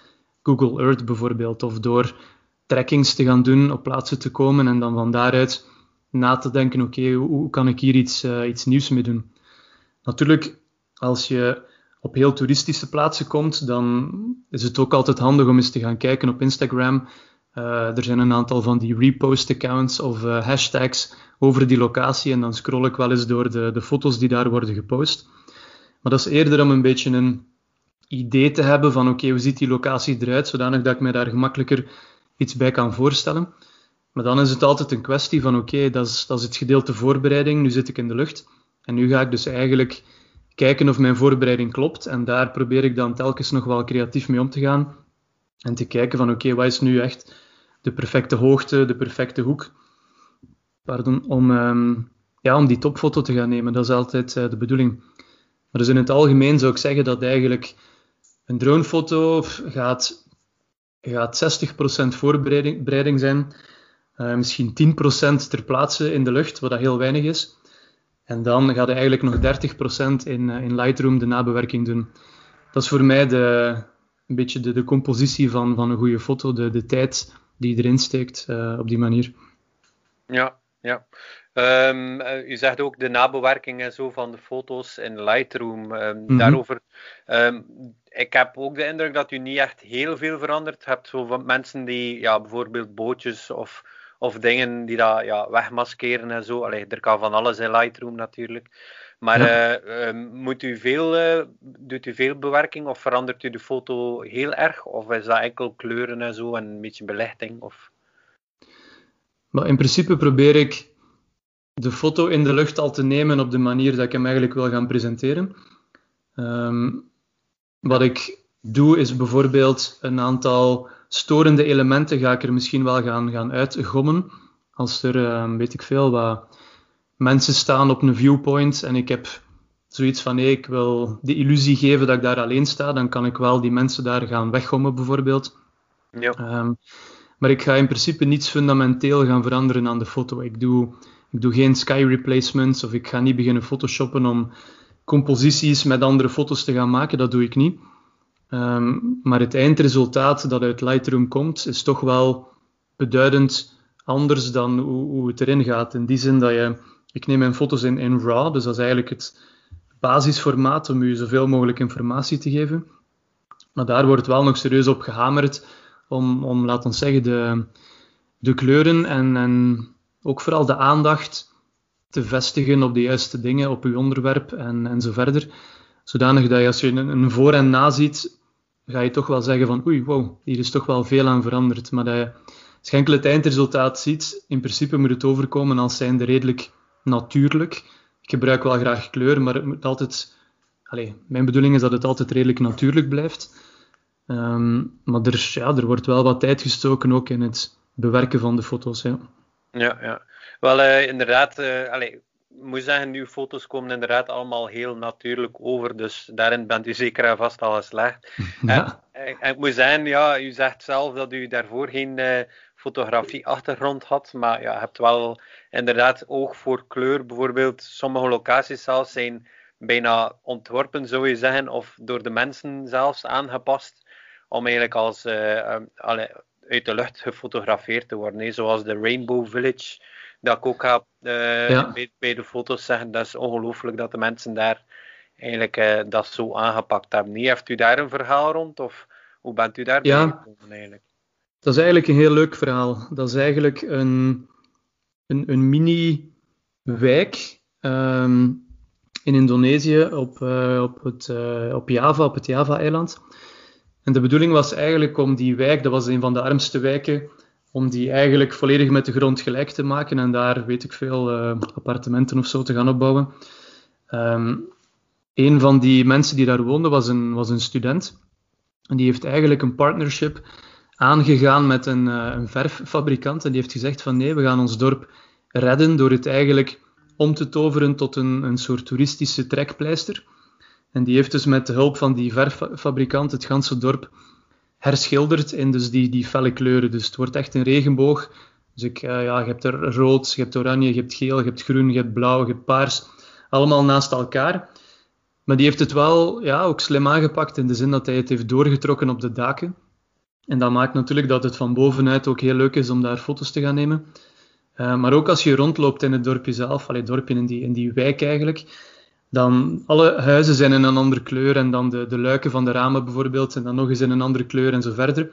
Google Earth bijvoorbeeld. Of door trackings te gaan doen, op plaatsen te komen en dan van daaruit na te denken: oké, hoe, kan ik hier iets, uh, iets nieuws mee doen? Natuurlijk, als je op heel toeristische plaatsen komt, dan is het ook altijd handig om eens te gaan kijken op Instagram. Uh, er zijn een aantal van die repost-accounts of hashtags over die locatie en dan scroll ik wel eens door de, de foto's die daar worden gepost. Maar dat is eerder om een beetje een idee te hebben van oké, hoe ziet die locatie eruit, zodanig dat ik me daar gemakkelijker iets bij kan voorstellen. Maar dan is het altijd een kwestie van oké, dat, is, dat is het gedeelte voorbereiding, nu zit ik in de lucht. En nu ga ik dus eigenlijk kijken of mijn voorbereiding klopt. En daar probeer ik dan telkens nog wel creatief mee om te gaan. En te kijken van oké, wat is nu echt de perfecte hoogte, de perfecte hoek. Pardon, om, um, ja, om die topfoto te gaan nemen. Dat is altijd uh, de bedoeling. Maar dus in het algemeen zou ik zeggen dat eigenlijk een dronefoto gaat, gaat 60% voorbereiding zijn. Uh, misschien 10% ter plaatse in de lucht, wat dat heel weinig is. En dan gaat je eigenlijk nog 30% in, uh, in Lightroom de nabewerking doen. Dat is voor mij de, een beetje de, de compositie van, van een goede foto, de, de tijd die je erin steekt op die manier. Ja, ja. Um, u zegt ook de nabewerking en zo van de foto's in Lightroom. Um, Daarover. Um, ik heb ook de indruk dat u niet echt heel veel verandert. Je hebt zo van mensen die ja, bijvoorbeeld bootjes of, of dingen die dat ja, wegmaskeren en zo. Allee, er kan van alles in Lightroom natuurlijk. Maar uh, moet u veel, uh, doet u veel bewerking of verandert u de foto heel erg? Of is dat enkel kleuren en zo en een beetje belichting? Of... Maar in principe probeer ik de foto in de lucht al te nemen op de manier dat ik hem eigenlijk wil gaan presenteren. Um, wat ik doe is bijvoorbeeld een aantal storende elementen ga ik er misschien wel gaan, gaan uitgommen. Als er, um, weet ik veel, wat mensen staan op een viewpoint en ik heb zoiets van nee, ik wil de illusie geven dat ik daar alleen sta, dan kan ik wel die mensen daar gaan weggommen bijvoorbeeld. Ja. Um, maar ik ga in principe niets fundamenteel gaan veranderen aan de foto. Ik doe, ik doe geen sky replacements of ik ga niet beginnen photoshoppen om composities met andere foto's te gaan maken. Dat doe ik niet. Um, maar het eindresultaat dat uit Lightroom komt, is toch wel beduidend anders dan hoe, hoe het erin gaat. In die zin dat je, ik neem mijn foto's in, in RAW, dus dat is eigenlijk het basisformaat om je zoveel mogelijk informatie te geven. Maar daar wordt wel nog serieus op gehamerd om, om laten we zeggen, de, de kleuren en, en ook vooral de aandacht te vestigen op de juiste dingen, op uw onderwerp en, en zo verder. Zodanig dat je als je een, voor en na ziet, ga je toch wel zeggen van oei, wow, hier is toch wel veel aan veranderd. Maar dat je, het eindresultaat ziet, in principe moet het overkomen als zijnde redelijk natuurlijk. Ik gebruik wel graag kleur, maar het moet altijd... Allez, mijn bedoeling is dat het altijd redelijk natuurlijk blijft. Um, maar er, ja, er wordt wel wat tijd gestoken ook in het bewerken van de foto's. Ja, ja. ja. Wel, uh, inderdaad, uh, allez, moet zeggen, uw foto's komen inderdaad allemaal heel natuurlijk over, dus daarin bent u zeker en vast al geslaagd. Ja. En, en, ik moet zeggen, ja, u zegt zelf dat u daarvoor geen uh, fotografie-achtergrond had, maar ja, hebt wel inderdaad oog voor kleur. Bijvoorbeeld, sommige locaties zelfs zijn bijna ontworpen, zou je zeggen, of door de mensen zelfs aangepast, om eigenlijk als uh, uit de lucht gefotografeerd te worden. Zoals de Rainbow Village dat ik ook ga uh, bij, de foto's zeggen, dat is ongelooflijk dat de mensen daar eigenlijk uh, dat zo aangepakt hebben. Nee, heeft u daar een verhaal rond of hoe bent u daar ja, gekomen eigenlijk? Dat is eigenlijk een heel leuk verhaal. Dat is eigenlijk een, een, een mini-wijk um, in Indonesië op, uh, op, het, op Java, op het Java-eiland. En de bedoeling was eigenlijk om die wijk, dat was een van de armste wijken om die eigenlijk volledig met de grond gelijk te maken en daar, weet ik veel, uh, appartementen of zo te gaan opbouwen. Um, een van die mensen die daar woonde was een, was een student. En die heeft eigenlijk een partnership aangegaan met een, uh, een verffabrikant. En die heeft gezegd van nee, we gaan ons dorp redden door het eigenlijk om te toveren tot een, een soort toeristische trekpleister. En die heeft dus met de hulp van die verffabrikant het ganse dorp herschilderd in dus die, die felle kleuren. Dus het wordt echt een regenboog. Dus ik, uh, ja, je hebt er rood, je hebt oranje, je hebt geel, je hebt groen, je hebt blauw, je hebt paars. Allemaal naast elkaar. Maar die heeft het wel ja, ook slim aangepakt in de zin dat hij het heeft doorgetrokken op de daken. En dat maakt natuurlijk dat het van bovenuit ook heel leuk is om daar foto's te gaan nemen. Uh, maar ook als je rondloopt in het dorpje zelf, allee, dorpje in die, in die wijk eigenlijk, dan alle huizen zijn in een andere kleur en dan de, de luiken van de ramen bijvoorbeeld en dan nog eens in een andere kleur en zo verder.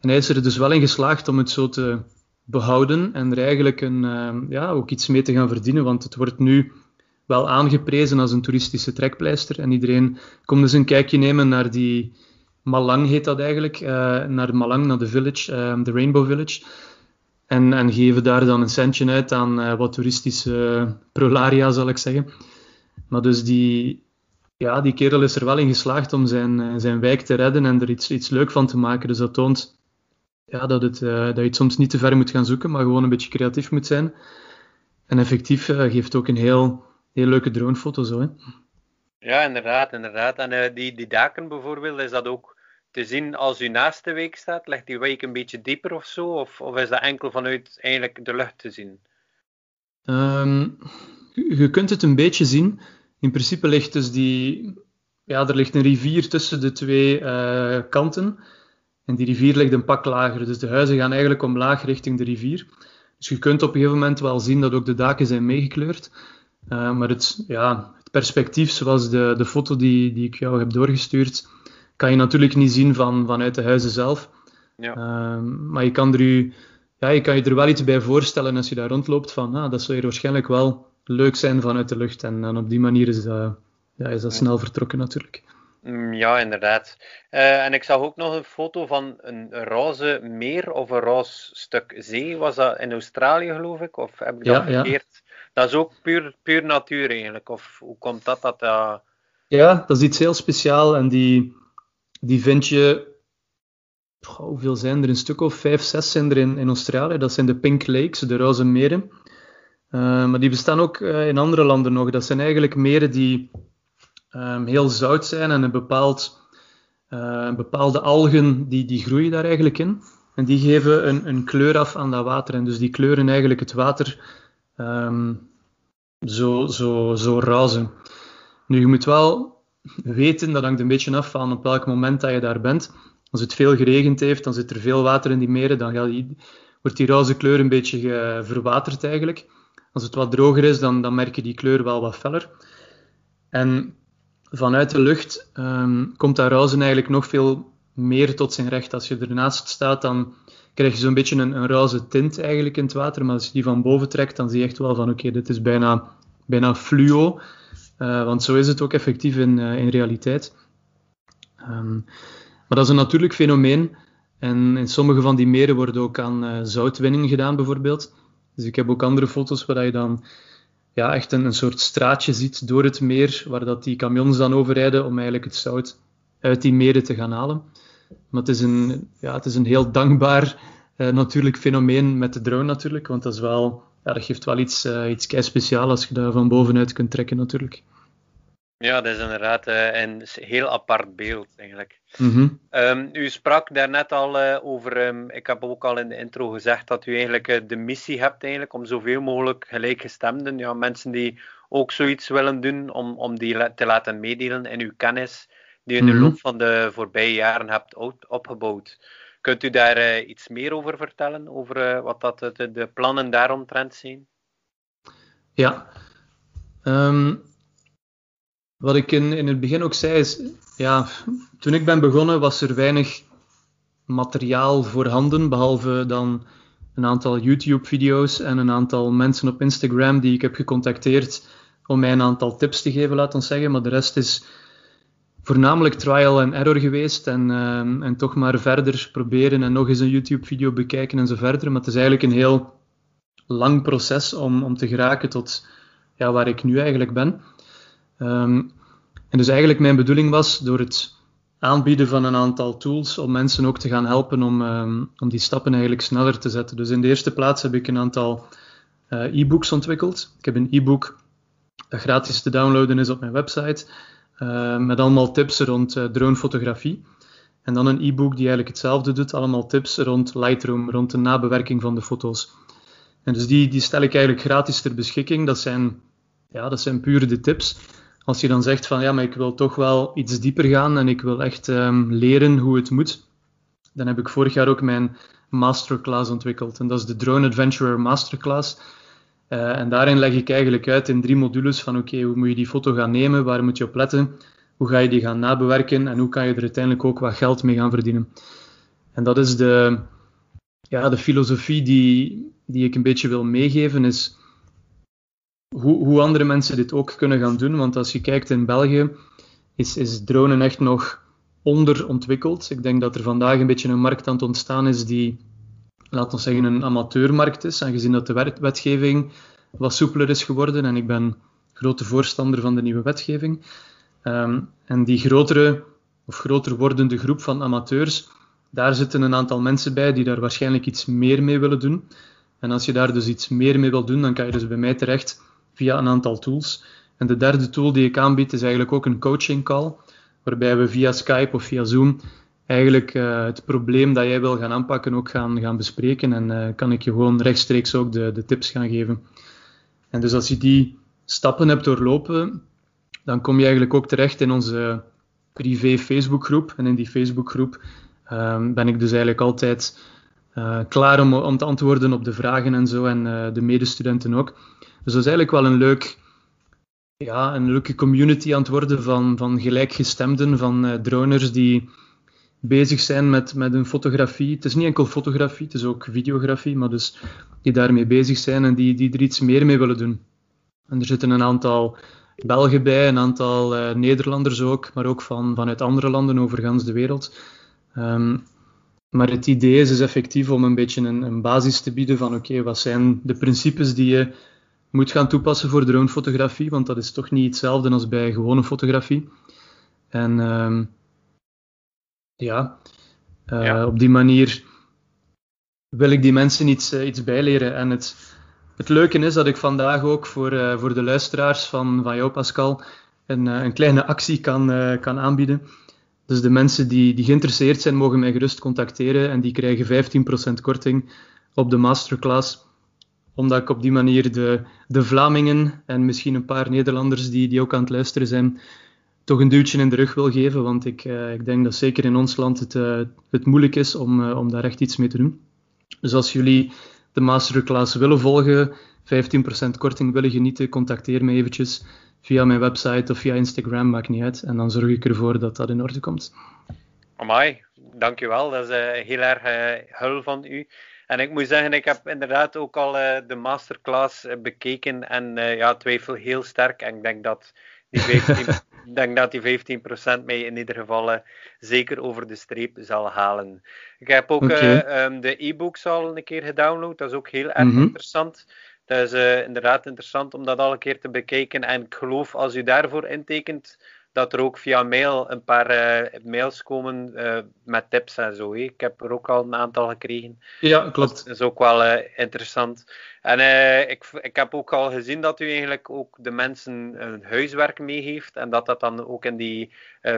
En hij is er dus wel in geslaagd om het zo te behouden en er eigenlijk een, uh, ja, ook iets mee te gaan verdienen, want het wordt nu wel aangeprezen als een toeristische trekpleister en iedereen komt dus een kijkje nemen naar die Malang heet dat eigenlijk, uh, naar Malang, naar de village, uh, de Rainbow Village. En, en geven daar dan een centje uit aan wat toeristische prolaria, zal ik zeggen. Maar dus die, ja, die kerel is er wel in geslaagd om zijn, eh, zijn wijk te redden en er iets, iets leuk van te maken. Dus dat toont ja, dat, het, uh, dat je het soms niet te ver moet gaan zoeken, maar gewoon een beetje creatief moet zijn. En effectief uh, geeft ook een heel, heel leuke dronefoto zo. Hè. Ja, inderdaad, inderdaad. En die, die daken bijvoorbeeld, is dat ook te zien als u naast de week staat? Ligt die week een beetje dieper of zo? Of, of is dat enkel vanuit eigenlijk de lucht te zien? Um, je kunt het een beetje zien. In principe ligt dus die, ja, er ligt een rivier tussen de twee uh, kanten. En die rivier ligt een pak lager. Dus de huizen gaan eigenlijk omlaag richting de rivier. Dus je kunt op een gegeven moment wel zien dat ook de daken zijn meegekleurd. Uh, maar het, ja, het perspectief, zoals de, de foto die, die ik jou heb doorgestuurd, kan je natuurlijk niet zien van, vanuit de huizen zelf. Ja. Uh, maar je kan, er u, ja, je kan je er wel iets bij voorstellen als je daar rondloopt van ah, dat zou hier waarschijnlijk wel leuk zijn vanuit de lucht. En, en op die manier is dat, ja, is dat snel vertrokken natuurlijk. Mm, ja, inderdaad. Uh, en ik zag ook nog een foto van een roze meer of een roze stuk zee. Was dat in Australië, geloof ik? Of heb ik dat ja, verkeerd? Ja. Dat is ook puur, puur natuur eigenlijk. Of hoe komt dat? dat uh... Ja, dat is iets heel speciaals. En die, die vind je. hoeveel zijn er? Een stuk of vijf, zes zijn er in, in Australië. Dat zijn de Pink Lakes, de roze meren. Uh, maar die bestaan ook in andere landen nog. Dat zijn eigenlijk meren die um, heel zout zijn en een, bepaald, uh, bepaalde algen die, die groeien daar eigenlijk in. En die geven een, een kleur af aan dat water. En dus die kleuren eigenlijk het water um, zo, zo, zo razen. Nu, je moet wel weten, dat hangt een beetje af van op welk moment dat je daar bent. Als het veel geregend heeft, dan zit er veel water in die meren, dan wordt die roze kleur een beetje verwaterd eigenlijk. Als het wat droger is, dan, dan merk je die kleur wel wat feller. En vanuit de lucht um, komt dat ruizen eigenlijk nog veel meer tot zijn recht. Als je ernaast staat, dan krijg je zo'n beetje een, een tint eigenlijk in het water. Maar als je die van boven trekt, dan zie je echt wel van oké, dit is bijna, bijna fluo. Uh, want zo is het ook effectief in, uh, in realiteit. Um, maar dat is een natuurlijk fenomeen. En in sommige van die meren worden ook aan uh, zoutwinning gedaan, bijvoorbeeld. Dus ik heb ook andere foto's waar je dan ja, echt een, een soort straatje ziet door het meer, waar dat die camions dan overrijden om eigenlijk het zout uit die meren te gaan halen. Maar het is een, ja, het is een heel dankbaar uh, natuurlijk fenomeen met de drone natuurlijk, want dat, is wel, ja, dat geeft wel iets, uh, iets kei speciaals als je daar van bovenuit kunt trekken natuurlijk. Ja, dat is inderdaad uh, een heel apart beeld eigenlijk. Mm um, u sprak daarnet al uh, over, um, ik heb ook al in de intro gezegd dat u eigenlijk uh, de missie hebt eigenlijk om zoveel mogelijk gelijkgestemden, ja, mensen die ook zoiets willen doen, om, om die te laten meedelen in uw kennis die u in de mhm. loop van de voorbije jaren hebt opgebouwd. Kunt u daar iets meer over vertellen, over wat dat de, de plannen daaromtrent zijn? Ja, um, wat ik in, in het begin ook zei is, ja, toen ik ben begonnen was er weinig materiaal voorhanden, behalve dan een aantal YouTube-video's en een aantal mensen op Instagram die ik heb gecontacteerd om mij een aantal tips te geven, laat ons zeggen. Maar de rest is voornamelijk trial en error geweest en, uh, en toch maar verder proberen en nog eens een YouTube-video bekijken en zo verder. Maar het is eigenlijk een heel lang proces om, om te geraken tot ja, waar ik nu eigenlijk ben. Um, en dus eigenlijk mijn bedoeling was door het aanbieden van een aantal tools om mensen ook te gaan helpen om, um, om die stappen eigenlijk sneller te zetten. Dus in de eerste plaats heb ik een aantal uh, e-books ontwikkeld. Ik heb een e-book dat gratis te downloaden is op mijn website, uh, met allemaal tips rond uh, dronefotografie. En dan een e-book die eigenlijk hetzelfde doet, allemaal tips rond Lightroom, rond de nabewerking van de foto's. En dus die, die stel ik eigenlijk gratis ter beschikking. Dat zijn ja, dat zijn puur de tips. Als je dan zegt van ja, maar ik wil toch wel iets dieper gaan en ik wil echt um, leren hoe het moet, dan heb ik vorig jaar ook mijn masterclass ontwikkeld. En dat is de Drone Adventurer Masterclass. Uh, en daarin leg ik eigenlijk uit in drie modules van oké, hoe moet je die foto gaan nemen, waar moet je op letten, hoe ga je die gaan nabewerken en hoe kan je er uiteindelijk ook wat geld mee gaan verdienen. En dat is de, ja, de filosofie die, die ik een beetje wil meegeven, is hoe, hoe andere mensen dit ook kunnen gaan doen. Want als je kijkt in België, is, is dronen echt nog onderontwikkeld. Ik denk dat er vandaag een beetje een markt aan het ontstaan is die, laten we zeggen, een amateurmarkt is. Aangezien dat de wetgeving wat soepeler is geworden. En ik ben grote voorstander van de nieuwe wetgeving. Ehm, en die grotere of groter wordende groep van amateurs, daar zitten een aantal mensen bij die daar waarschijnlijk iets meer mee willen doen. En als je daar dus iets meer mee wil doen, dan kan je dus bij mij terecht via een aantal tools. En de derde tool die ik aanbied is eigenlijk ook een coaching call, waarbij we via Skype of via Zoom eigenlijk uh, het probleem dat jij wil gaan aanpakken ook gaan, gaan bespreken. En uh, kan ik je gewoon rechtstreeks ook de, de tips gaan geven. En dus als je die stappen hebt doorlopen, dan kom je eigenlijk ook terecht in onze privé Facebookgroep. En in die Facebookgroep um, ben ik dus eigenlijk altijd klaar om, om te antwoorden op de vragen en zo, en de medestudenten ook. Dus dat is eigenlijk wel een leuk ja, een leuke community aan het worden van, van gelijkgestemden, van uh, droners die bezig zijn met, met een fotografie. Het is niet enkel fotografie, het is ook videografie, maar dus die daarmee bezig zijn en die, die er iets meer mee willen doen. En er zitten een aantal Belgen bij, een aantal uh, Nederlanders ook, maar ook van, vanuit andere landen over de wereld. Um, maar het idee is, is effectief om een beetje een, een basis te bieden van oké, wat zijn de principes die je moet gaan toepassen voor dronefotografie, want dat is toch niet hetzelfde als bij gewone fotografie. En ja, uh, ja, op die manier wil ik die mensen iets, uh, iets bijleren. En het, het leuke is dat ik vandaag ook voor, uh, voor de luisteraars van, van jou, Pascal, een, een kleine actie kan, kan aanbieden. Dus de mensen die, die geïnteresseerd zijn, mogen mij gerust contacteren en die krijgen 15% korting op de masterclass omdat ik op die manier de, de Vlamingen en misschien een paar Nederlanders die, die ook aan het luisteren zijn, toch een duwtje in de rug wil geven. Want ik, uh, ik denk dat zeker in ons land het, uh, het moeilijk is om, uh, om daar echt iets mee te doen. Dus als jullie de masterclass willen volgen, 15% korting willen genieten, contacteer me eventjes via mijn website of via Instagram, maakt niet uit. En dan zorg ik ervoor dat dat in orde komt. Amai, dankjewel. Dat is heel erg hul van u. En ik moet zeggen, ik heb inderdaad ook al uh, de masterclass uh, bekeken en uh, ja, twijfel heel sterk. En ik denk dat die 15, denk dat die 15% mij in ieder geval zeker over de streep zal halen. Ik heb ook okay. um, de e-books al een keer gedownload. Dat is ook heel erg mm -hmm. interessant. Dat is inderdaad interessant om dat al een keer te bekijken. En ik geloof als u daarvoor intekent dat er ook via mail een paar uh, mails komen uh, met tips en zo. Ik heb er ook al een aantal gekregen. Ja, klopt. Dat is ook wel uh, interessant. En ik, ik heb ook al gezien dat u eigenlijk ook de mensen een huiswerk meegeeft en dat dat dan ook in die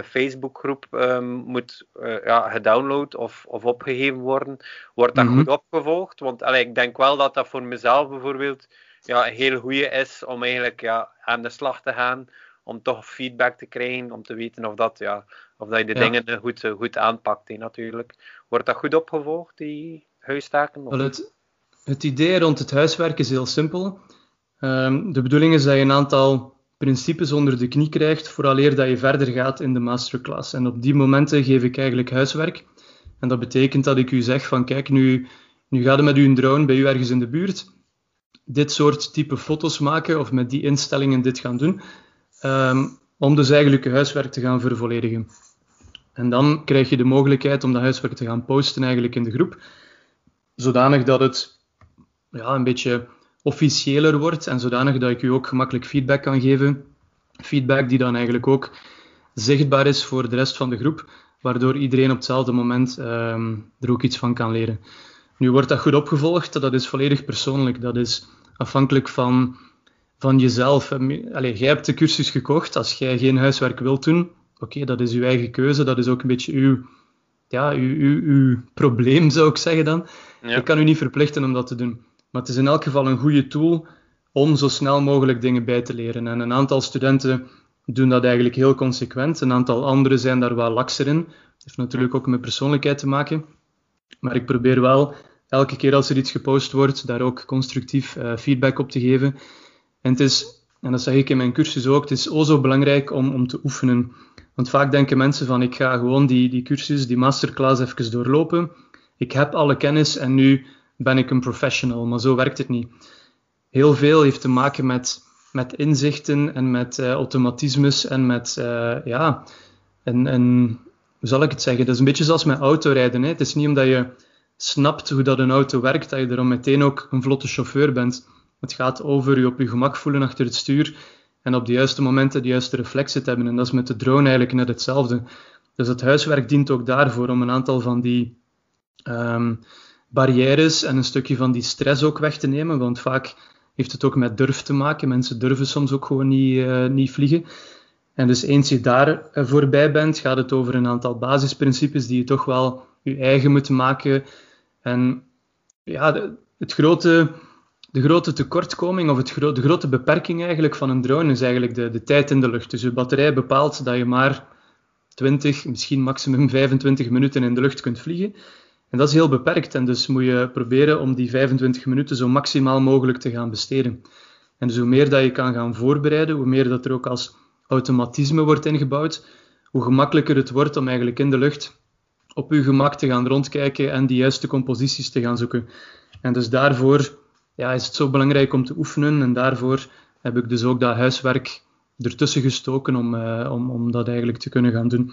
Facebookgroep um, moet ja, gedownload of, of opgegeven worden. Wordt dat mm -hmm. goed opgevolgd? Want allee, ik denk wel dat dat voor mezelf bijvoorbeeld ja, een heel goede is om eigenlijk ja, aan de slag te gaan om toch feedback te krijgen, om te weten of, dat, ja, of dat je de ja. dingen goed, goed aanpakt. He, natuurlijk. Wordt dat goed opgevolgd, die huistaken? Wel, het, het idee rond het huiswerk is heel simpel. Um, de bedoeling is dat je een aantal principes onder de knie krijgt, vooraleer dat je verder gaat in de masterclass. En op die momenten geef ik eigenlijk huiswerk. En dat betekent dat ik u zeg van kijk, nu, nu gaat het met uw drone bij u ergens in de buurt dit soort type foto's maken of met die instellingen dit gaan doen um, om dus eigenlijk je huiswerk te gaan vervolledigen. En dan krijg je de mogelijkheid om dat huiswerk te gaan posten eigenlijk in de groep, zodanig dat het ja, een beetje officiëler wordt en zodanig dat ik u ook gemakkelijk feedback kan geven. Feedback die dan eigenlijk ook zichtbaar is voor de rest van de groep, waardoor iedereen op hetzelfde moment um, er ook iets van kan leren. Nu wordt dat goed opgevolgd, dat is volledig persoonlijk. Dat is afhankelijk van van jezelf. Allee, jij hebt de cursus gekocht. Als jij geen huiswerk wilt doen, oké, dat is uw eigen keuze. Dat is ook een beetje uw, ja, uw, uw, uw probleem, zou ik zeggen dan. Ja. Ik kan u niet verplichten om dat te doen. Maar het is in elk geval een goede tool om zo snel mogelijk dingen bij te leren. En een aantal studenten doen dat eigenlijk heel consequent. Een aantal anderen zijn daar wel lakser in. Dat heeft natuurlijk ook met persoonlijkheid te maken. Maar ik probeer wel elke keer als er iets gepost wordt, daar ook constructief uh, feedback op te geven. En het is, en dat zeg ik in mijn cursus ook, het is o zo belangrijk om, om te oefenen. Want vaak denken mensen van, ik ga gewoon die, die cursus, die masterclass even doorlopen. Ik heb alle kennis en nu ben ik een professional. Maar zo werkt het niet. Heel veel heeft te maken met, met inzichten en met uh, automatismes en met, uh, ja, en, en hoe zal ik het zeggen? Dat is een beetje zoals met autorijden. Hè? Het is niet omdat je snapt hoe dat een auto werkt, dat je er meteen ook een vlotte chauffeur bent. Het gaat over je op je gemak voelen achter het stuur en op de juiste momenten de juiste reflexen te hebben. En dat is met de drone eigenlijk net hetzelfde. Dus het huiswerk dient ook daarvoor om een aantal van die um, barrières en een stukje van die stress ook weg te nemen. Want vaak heeft het ook met durf te maken. Mensen durven soms ook gewoon niet, uh, niet vliegen. En dus eens je daar uh, voorbij bent, gaat het over een aantal basisprincipes die je toch wel je eigen moet maken. En ja, het grote de grote tekortkoming of het de grote beperking eigenlijk van een drone is eigenlijk de, de tijd in de lucht. Dus je batterij bepaalt dat je maar 20, misschien maximum 25 minuten in de lucht kunt vliegen. En dat is heel beperkt. En dus moet je proberen om die 25 minuten zo maximaal mogelijk te gaan besteden. En dus hoe meer dat je kan gaan voorbereiden, hoe meer dat er ook als automatisme wordt ingebouwd, hoe gemakkelijker het wordt om eigenlijk in de lucht op je gemak te gaan rondkijken en die juiste composities te gaan zoeken. En dus daarvoor ja, is het zo belangrijk om te oefenen en daarvoor heb ik dus ook dat huiswerk ertussen gestoken om, uh, om, om dat eigenlijk te kunnen gaan doen.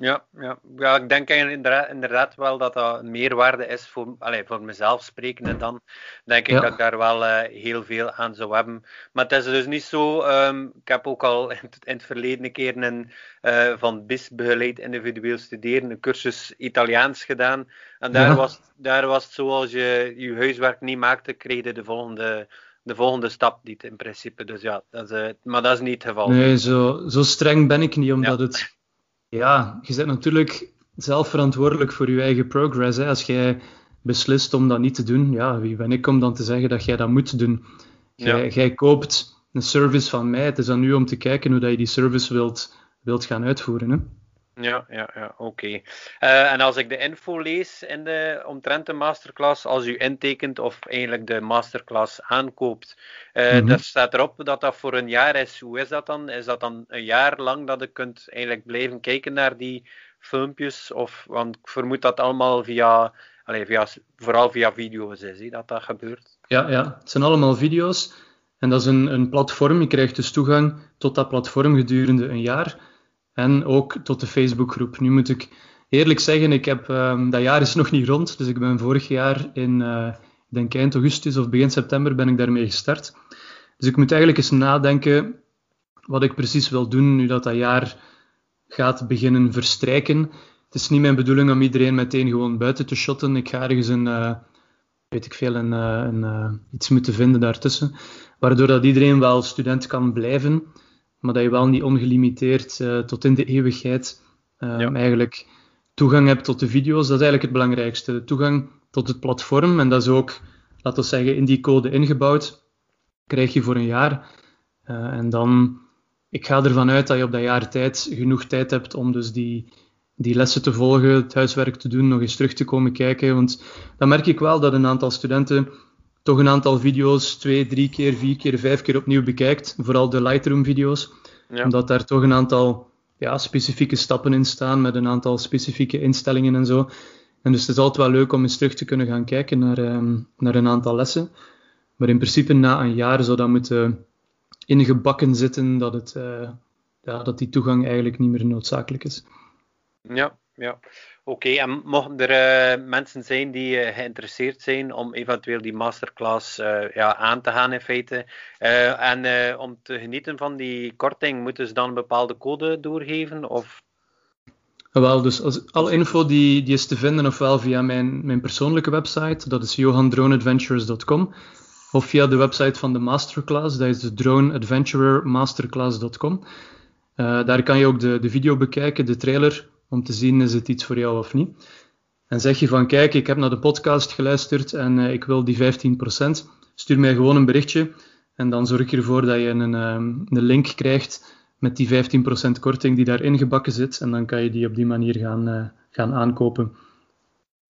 Ja, ja. ja ik denk inderdaad, wel dat dat een meerwaarde is voor, allez, voor mezelf spreken. En dan denk ik dat ik daar wel uh, heel veel aan zou hebben. Maar het is dus niet zo. Um, ik heb ook al in het, in het verleden een keer een uh, van BIS begeleid individueel studeren, een cursus Italiaans gedaan. En daar, was, daar was het zo als je je huiswerk niet maakte, kreeg je de volgende de volgende stap niet in principe. Dus ja, dat is, uh, maar dat is niet het geval. Nee, zo, zo streng ben ik niet, omdat ja. het ja, je bent natuurlijk zelf verantwoordelijk voor je eigen progress. Hè. Als jij beslist om dat niet te doen, ja, wie ben ik om dan te zeggen dat jij dat moet doen? Jij, ja. jij koopt een service van mij. Het is aan u om te kijken hoe dat je die service wilt, wilt gaan uitvoeren. Hè. Ja, ja, ja oké. Okay. Uh, en als ik de info lees in de, omtrent de masterclass, als u intekent of eigenlijk de masterclass aankoopt, uh, mm -hmm. staat erop dat dat voor een jaar is. Hoe is dat dan? Is dat dan een jaar lang dat je kunt eigenlijk blijven kijken naar die filmpjes? Of, want ik vermoed dat allemaal via, allez, via vooral via video's is, dat dat gebeurt. Ja, ja, het zijn allemaal video's. En dat is een, een platform. Je krijgt dus toegang tot dat platform gedurende een jaar en ook tot de Facebookgroep. Nu moet ik eerlijk zeggen, ik heb, um, dat jaar is nog niet rond, dus ik ben vorig jaar in, uh, ik denk eind augustus of begin september ben ik daarmee gestart. Dus ik moet eigenlijk eens nadenken wat ik precies wil doen nu dat dat jaar gaat beginnen verstrijken. Het is niet mijn bedoeling om iedereen meteen gewoon buiten te shotten. Ik ga ergens een, uh, weet ik veel, een, uh, een iets moeten vinden daartussen, waardoor dat iedereen wel student kan blijven maar dat je wel niet ongelimiteerd uh, tot in de eeuwigheid uh, ja. eigenlijk toegang hebt tot de video's. Dat is eigenlijk het belangrijkste. Toegang tot het platform. En dat is ook, laten we zeggen, in die code ingebouwd. Krijg je voor een jaar. Uh, en dan, ik ga ervan uit dat je op dat jaar tijd genoeg tijd hebt om dus die, die lessen te volgen, het huiswerk te doen, nog eens terug te komen kijken. Want dan merk ik wel dat een aantal studenten toch een aantal video's twee, drie keer, vier keer, vijf keer opnieuw bekijkt. Vooral de Lightroom-video's. Ja. Omdat daar toch een aantal ja, specifieke stappen in staan met een aantal specifieke instellingen en zo. En dus het is altijd wel leuk om eens terug te kunnen gaan kijken naar, um, naar een aantal lessen. Maar in principe na een jaar zou dat moeten ingebakken zitten dat, het, uh, ja, dat die toegang eigenlijk niet meer noodzakelijk is. Ja, ja. Oké, en mochten er uh, mensen zijn die uh, geïnteresseerd zijn om eventueel die masterclass uh, ja, aan te gaan in feite, en om te genieten van die korting, moeten ze dan een bepaalde code doorgeven? Of? Wel, dus als, alle info die, die is te vinden ofwel via mijn, mijn persoonlijke website, dat is johandroneadventures.com, of via de website van de masterclass, dat is de droneadventurermasterclass.com. daar kan je ook de, de video bekijken, de trailer om te zien is het iets voor jou of niet. En zeg je van kijk, ik heb naar de podcast geluisterd en uh, ik wil die 15%, stuur mij gewoon een berichtje en dan zorg ik ervoor dat je een, um, een link krijgt met die 15% korting die daarin gebakken zit en dan kan je die op die manier gaan, uh, gaan aankopen.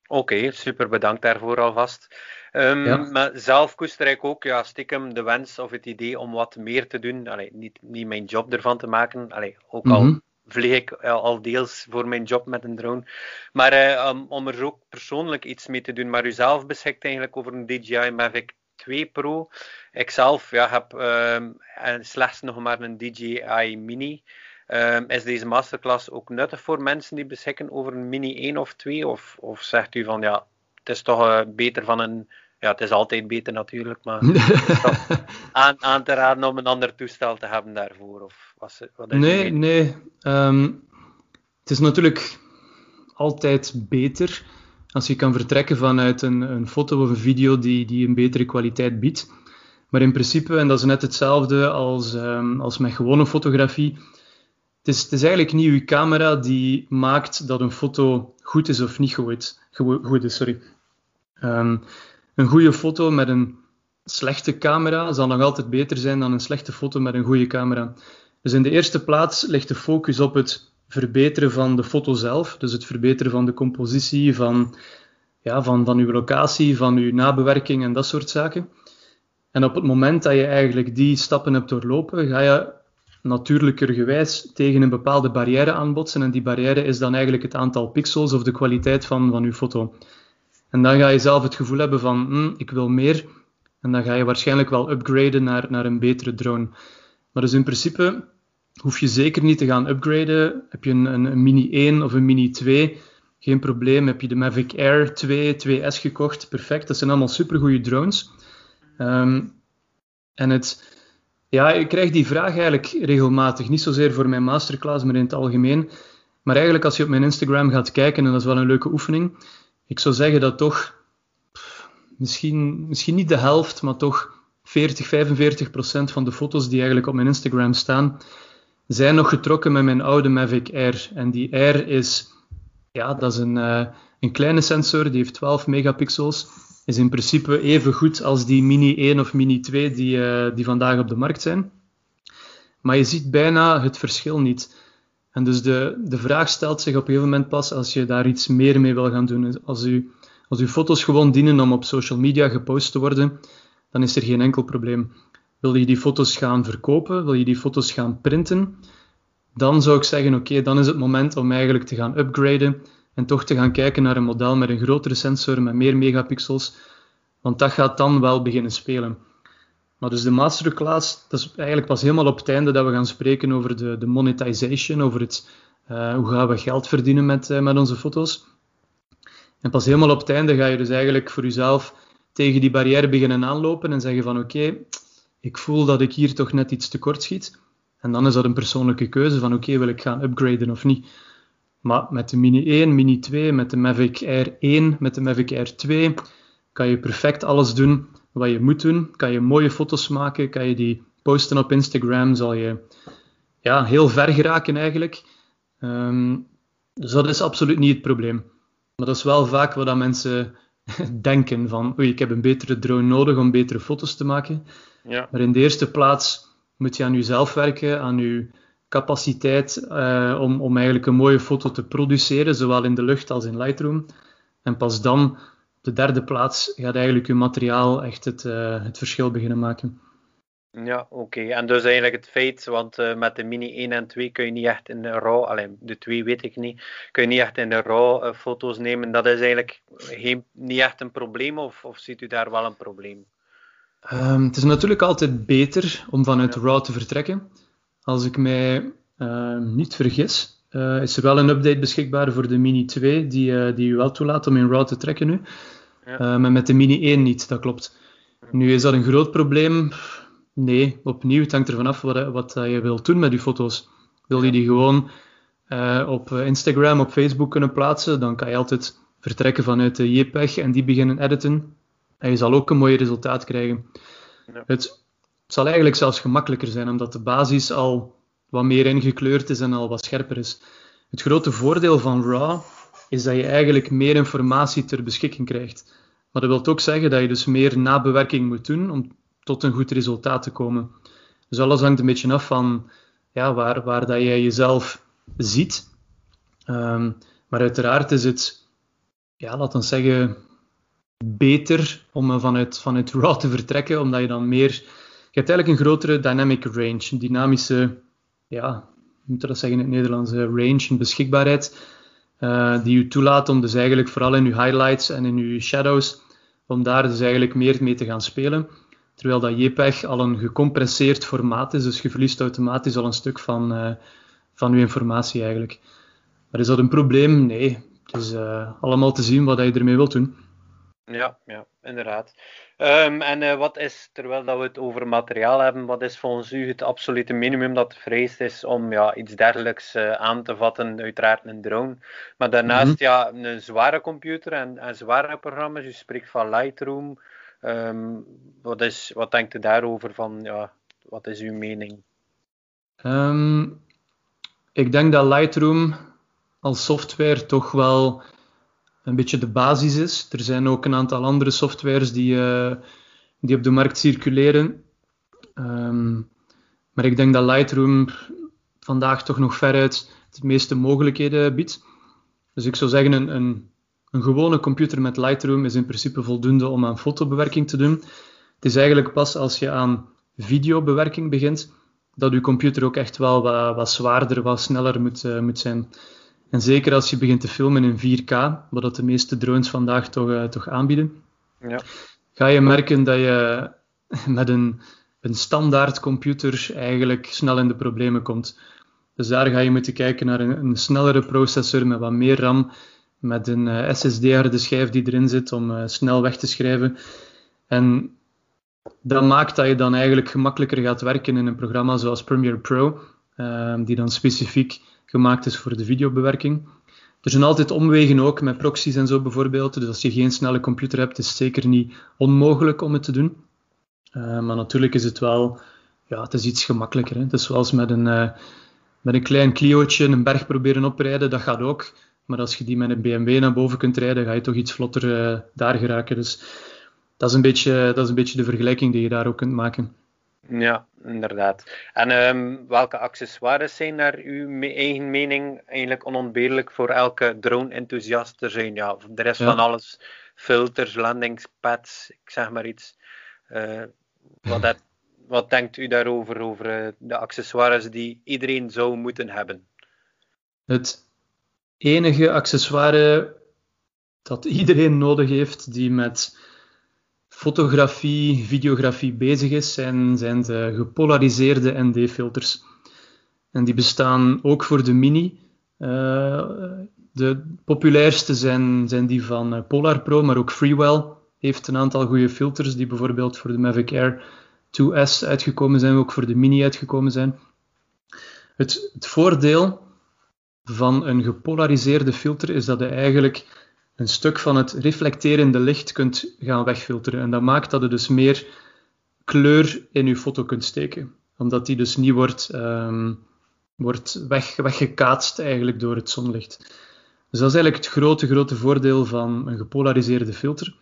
Oké, okay, super bedankt daarvoor alvast. Um, ja. Maar zelf koester ik ook ja, stiekem de wens of het idee om wat meer te doen. Allee, niet, niet mijn job ervan te maken. Allee, ook mm -hmm. al vlieg ik al deels voor mijn job met een drone. Maar uh, um, om er ook persoonlijk iets mee te doen. Maar u zelf beschikt eigenlijk over een DJI Mavic 2 Pro. Ik zelf ja, heb uh, slechts nog maar een DJI Mini. Uh, is deze masterclass ook nuttig voor mensen die beschikken over een Mini 1 of 2? Of, of zegt u van ja, het is toch uh, beter van een ja, het is altijd beter natuurlijk, maar aan, aan te raden om een ander toestel te hebben daarvoor? Of was wat nee, nee. Um, het is natuurlijk altijd beter als je kan vertrekken vanuit een, een foto of een video die, die een betere kwaliteit biedt. Maar in principe, en dat is net hetzelfde als, um, als met gewone fotografie, het is, het is eigenlijk niet uw camera die maakt dat een foto goed is of niet goed, goed is. Sorry. Um, een goede foto met een slechte camera zal nog altijd beter zijn dan een slechte foto met een goede camera. Dus in de eerste plaats ligt de focus op het verbeteren van de foto zelf, dus het verbeteren van de compositie, van ja, van, van uw locatie, van uw nabewerking en dat soort zaken. En op het moment dat je eigenlijk die stappen hebt doorlopen, ga je natuurlijkergewijs tegen een bepaalde barrière aanbotsen. En die barrière is dan eigenlijk het aantal pixels of de kwaliteit van, van je foto. En dan ga je zelf het gevoel hebben van, hm, ik wil meer. En dan ga je waarschijnlijk wel upgraden naar, naar een betere drone. Maar dus in principe hoef je zeker niet te gaan upgraden. Heb je een, een, Mini 1 of een Mini 2, geen probleem. Heb je de Mavic Air 2, 2S gekocht, perfect. Dat zijn allemaal supergoeie drones. Ehm, en het, ja, ik krijg die vraag eigenlijk regelmatig. Niet zozeer voor mijn masterclass, maar in het algemeen. Maar eigenlijk als je op mijn Instagram gaat kijken, en dat is wel een leuke oefening, ik zou zeggen dat toch, misschien, misschien niet de helft, maar toch 40, 45 procent van de foto's die eigenlijk op mijn Instagram staan, zijn nog getrokken met mijn oude Mavic Air. En die Air is, ja, dat is een, uh, een kleine sensor, die heeft 12 megapixels. Is in principe even goed als die Mini 1 of Mini 2 die, uh, die vandaag op de markt zijn. Maar je ziet bijna het verschil niet. En dus de, de vraag stelt zich op een gegeven moment pas als je daar iets meer mee wil gaan doen. Als, u, als uw foto's gewoon dienen om op social media gepost te worden, dan is er geen enkel probleem. Wil je die foto's gaan verkopen? Wil je die foto's gaan printen? Dan zou ik zeggen, oké, dan is het moment om eigenlijk te gaan upgraden en toch te gaan kijken naar een model met een grotere sensor, met meer megapixels, want dat gaat dan wel beginnen spelen. Maar dus de masterclass, dat is eigenlijk pas helemaal op het einde dat we gaan spreken over de, de monetization, over het, uh, hoe gaan we geld verdienen met, uh, met onze foto's. En pas helemaal op het einde ga je dus eigenlijk voor jezelf tegen die barrière beginnen aanlopen en zeggen van oké, ik voel dat ik hier toch net iets tekort schiet. En dan is dat een persoonlijke keuze van oké, wil ik gaan upgraden of niet. Maar met de Mini 1, Mini 2, met de Mavic Air 1, met de Mavic Air 2 kan je perfect alles doen wat je moet doen. Kan je mooie foto's maken, kan je die posten op Instagram, zal je ja, heel ver geraken eigenlijk. Um, dus dat is absoluut niet het probleem. Maar dat is wel vaak wat mensen denken van oei, ik heb een betere drone nodig om betere foto's te maken. Ja. Maar in de eerste plaats moet je aan jezelf werken, aan je capaciteit uh, om, om eigenlijk een mooie foto te produceren, zowel in de lucht als in Lightroom. En pas dan, de derde plaats, gaat eigenlijk je materiaal echt het, uh, het verschil beginnen maken. Ja, oké. En dus eigenlijk het feit, want uh, met de Mini 1 en 2 kun je niet echt in de RAW, alleen de 2 weet ik niet, kun je niet echt in de RAW foto's nemen. Dat is eigenlijk geen, niet echt een probleem, of, of ziet u daar wel een probleem? Um, het is natuurlijk altijd beter om vanuit ja. RAW te vertrekken. Als ik mij uh, niet vergis, uh, is er wel een update beschikbaar voor de Mini 2, die, uh, die u wel toelaat om in RAW te trekken nu. Ja. maar met de Mini 1 niet, dat klopt. Nu is dat een groot probleem. Nee, opnieuw, het hangt ervan af wat, wat je wilt doen met je foto's. Wil je die gewoon op Instagram, op Facebook kunnen plaatsen, dan kan je altijd vertrekken vanuit de JPEG en die beginnen editen. En je zal ook een mooi resultaat krijgen. Ja. Het, zal eigenlijk zelfs gemakkelijker zijn, omdat de basis al wat meer ingekleurd is en al wat scherper is. Het grote voordeel van RAW is dat je eigenlijk meer informatie ter beschikking krijgt. Maar dat wil ook zeggen dat je dus meer nabewerking moet doen om tot een goed resultaat te komen. Dus alles hangt een beetje af van ja, waar, waar dat jij jezelf ziet. Um, maar uiteraard is het, ja, laten we zeggen, beter om vanuit, vanuit RAW te vertrekken, omdat je dan meer... Je hebt eigenlijk een grotere dynamic range, een dynamische, ja, moet dat zeggen in het Nederlands, range, een beschikbaarheid, uh, die je toelaat om dus eigenlijk vooral in je highlights en in je shadows, om daar dus eigenlijk meer mee te gaan spelen. Terwijl dat JPEG al een gecompresseerd formaat is, dus je verliest automatisch al een stuk van, uh, van je informatie eigenlijk. Maar is dat een probleem? Nee. Het is allemaal te zien wat je ermee wilt doen. Ja, ja inderdaad. Um, en uh, wat is, terwijl dat we het over materiaal hebben, wat is volgens u het absolute minimum dat vereist is om ja, iets dergelijks uh, aan te vatten? Uiteraard een drone. Maar daarnaast mm -hmm. ja, een zware computer en, en zware programma's. U spreekt van Lightroom. Um, wat, is, wat denkt u daarover? Van, ja, wat is uw mening? Um, ik denk dat Lightroom als software toch wel een beetje de basis is. Er zijn ook een aantal andere softwares die, uh, die op de markt circuleren. Um, maar ik denk dat Lightroom vandaag toch nog veruit de meeste mogelijkheden biedt. Dus ik zou zeggen, een, een een gewone computer met Lightroom is in principe voldoende om aan fotobewerking te doen. Het is eigenlijk pas als je aan videobewerking begint, dat je computer ook echt wel wat, wat zwaarder, wat sneller moet, uh, moet zijn. En zeker als je begint te filmen in 4K, wat dat de meeste drones vandaag toch, uh, toch aanbieden, ja. ga je merken dat je met een, een standaard computer eigenlijk snel in de problemen komt. Dus daar ga je moeten kijken naar een, een snellere processor met wat meer RAM, met een uh, eh, SSD-harde schijf die erin zit om uh, snel weg te schrijven. En dat maakt dat je dan eigenlijk gemakkelijker gaat werken in een programma zoals Premiere Pro, uh, die dan specifiek gemaakt is voor de videobewerking. Er zijn altijd omwegen ook met proxies en zo bijvoorbeeld. Dus als je geen snelle computer hebt, is het zeker niet onmogelijk om het te doen. Uh, maar natuurlijk is het wel, ja, het is iets gemakkelijker. Hè? Het is zoals met een, uh, met een klein Clio'tje een berg proberen oprijden, dat gaat ook. Maar als je die met een BMW naar boven kunt rijden, ga je toch iets vlotter uh, daar geraken. Dus dat is, een beetje, dat is een beetje de vergelijking die je daar ook kunt maken. Ja, inderdaad. En um, welke accessoires zijn naar uw eigen mening eigenlijk onontbeerlijk voor elke drone-enthousiast? Er zijn ja, de rest ja. van alles, filters, landingspads, ik zeg maar iets. Uh, wat, dat, wat denkt u daarover, over uh, de accessoires die iedereen zou moeten hebben? Het enige accessoire dat iedereen nodig heeft die met fotografie, videografie bezig is, zijn, zijn de gepolariseerde ND-filters. En die bestaan ook voor de Mini. Uh, de populairste zijn, zijn die van uh, Polar Pro, maar ook Freewell heeft een aantal goede filters die bijvoorbeeld voor de Mavic Air 2S uitgekomen zijn, ook voor de Mini uitgekomen zijn. Het, het voordeel van een gepolariseerde filter is dat je eigenlijk een stuk van het reflecterende licht kunt gaan wegfilteren. En dat maakt dat je dus meer kleur in je foto kunt steken. Omdat die dus niet wordt, um, wordt weg, weggekaatst eigenlijk door het zonlicht. Dus dat is eigenlijk het grote, grote voordeel van een gepolariseerde filter.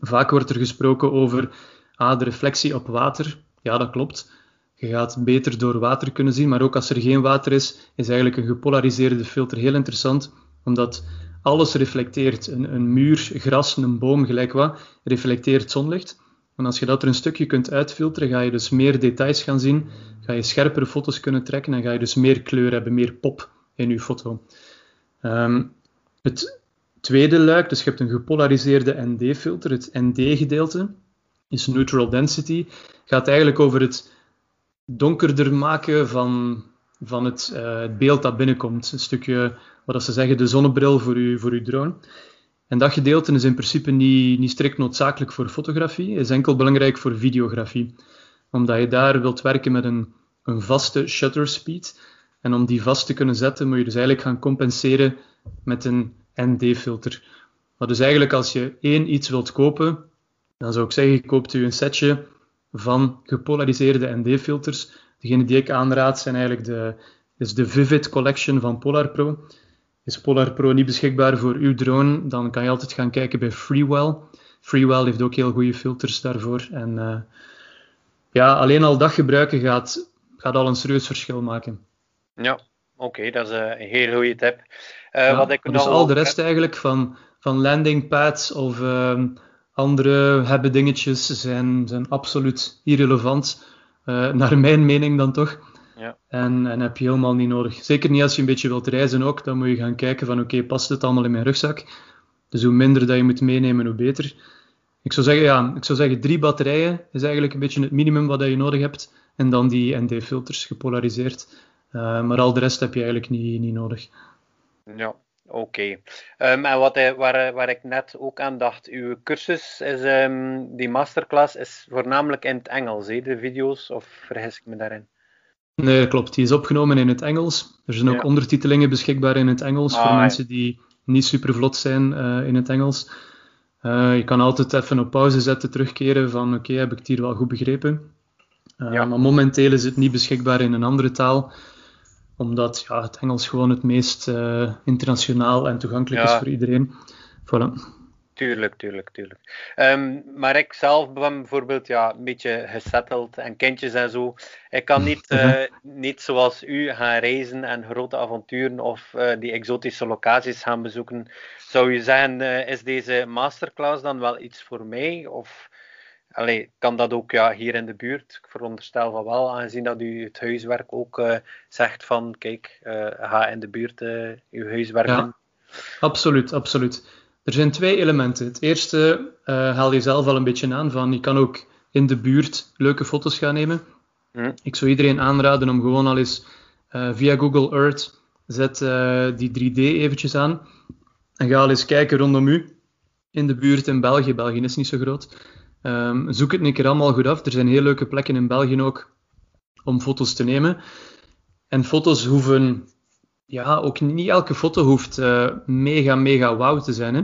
Vaak wordt er gesproken over ah, de reflectie op water. Ja, dat klopt. Je gaat beter door water kunnen zien, maar ook als er geen water is, is eigenlijk een gepolariseerde filter heel interessant, omdat alles reflecteert. Een, een muur, gras, een boom, gelijk wat, reflecteert zonlicht. En als je dat er een stukje kunt uitfilteren, ga je dus meer details gaan zien, ga je scherpere foto's kunnen trekken en ga je dus meer kleur hebben, meer pop in je foto. Um, het tweede luik, dus je hebt een gepolariseerde ND-filter, het ND-gedeelte, is neutral density, gaat eigenlijk over het donkerder maken van, van het, het beeld dat binnenkomt. Een stukje wat ze zeggen de zonnebril voor, u, voor uw drone. En dat gedeelte is in principe niet, niet strikt noodzakelijk voor fotografie, is enkel belangrijk voor videografie. Omdat je daar wilt werken met een, een vaste shutter speed. En om die vast te kunnen zetten, moet je dus eigenlijk gaan compenseren met een ND-filter. Maar dus eigenlijk als je één iets wilt kopen, dan zou ik zeggen, koopt u een setje van gepolariseerde ND-filters. Degene die ik aanraad zijn eigenlijk de, is de Vivid Collection van Polar Pro. Is Polar Pro niet beschikbaar voor uw drone, dan kan je altijd gaan kijken bij Freewell. Freewell heeft ook heel goede filters daarvoor. En uh, ja, alleen al dat gebruiken gaat, gaat al een serieus verschil maken. Ja, oké, okay, dat is een heel goede tip. Uh, ja, wat ik dus al de rest eigenlijk van, van landing pads of uh, andere hebben dingetjes zijn, zijn absoluut irrelevant. Uh, naar mijn mening dan toch. Ja. En, en heb je helemaal niet nodig. Zeker niet als je een beetje wilt reizen ook. Dan moet je gaan kijken van oké, past het allemaal in mijn rugzak? Dus hoe minder dat je moet meenemen, hoe beter. Ik zou zeggen, ja, ik zou zeggen drie batterijen is eigenlijk een beetje het minimum wat je nodig hebt. En dan die ND-filters gepolariseerd. Uh, maar al de rest heb je eigenlijk niet, niet nodig. Ja, Oké. Okay. Um, en wat, waar, waar ik net ook aan dacht, uw cursus, is, um, die masterclass, is voornamelijk in het Engels, hè, de video's, of vergis ik me daarin? Nee, klopt. Die is opgenomen in het Engels. Er zijn ook ondertitelingen beschikbaar in het Engels ah, voor mensen die niet super vlot zijn uh, in het Engels. Uh, je kan altijd even op pauze zetten, terugkeren van oké, heb ik het hier wel goed begrepen? Uh, ja. Maar momenteel is het niet beschikbaar in een andere taal, omdat ja, het Engels gewoon het meest internationaal en toegankelijk is voor iedereen. Voilà. Tuurlijk, tuurlijk, tuurlijk. Um, maar ik zelf ben bijvoorbeeld ja, een beetje gesetteld en kindjes en zo. Ik kan niet, uh, niet zoals u gaan reizen en grote avonturen of uh, die exotische locaties gaan bezoeken. Zou je zeggen, uh, is deze masterclass dan wel iets voor mij? Of allee, kan dat ook ja, hier in de buurt? Ik veronderstel van wel, aangezien dat u het huiswerk ook zegt van, kijk, ga in de buurt uw huiswerk ja, doen. Absoluut, absoluut. Er zijn twee elementen. Het eerste haal je zelf al een beetje aan van je kan ook in de buurt leuke foto's gaan nemen. Hm. Ik zou iedereen aanraden om gewoon al eens via Google Earth zet die 3D eventjes aan en ga al eens kijken rondom u in de buurt in België. België is niet zo groot. Um, zoek het een keer allemaal goed af. Er zijn heel leuke plekken in België ook om foto's te nemen. En foto's hoeven ja, ook niet elke foto hoeft uh, mega, mega wauw te zijn. Hè?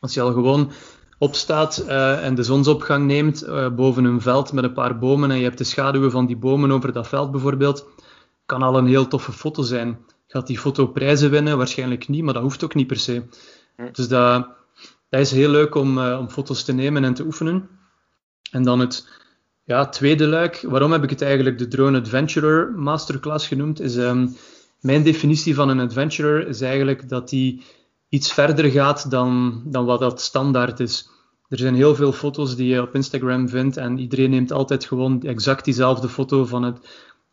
Als je al gewoon opstaat uh, en de zonsopgang neemt uh, boven een veld met een paar bomen en je hebt de schaduwen van die bomen over dat veld bijvoorbeeld, kan al een heel toffe foto zijn. Gaat die foto prijzen winnen? Waarschijnlijk niet, maar dat hoeft ook niet per se. Hm. Dus dat, dat is heel leuk om, om foto's te nemen en te oefenen. En dan het ja, tweede luik, waarom heb ik het eigenlijk de Drone Adventurer Masterclass genoemd, is... Um, mijn definitie van een adventurer is eigenlijk dat die iets verder gaat dan, dan wat dat standaard is. Er zijn heel veel foto's die je op Instagram vindt en iedereen neemt altijd gewoon exact diezelfde foto van het,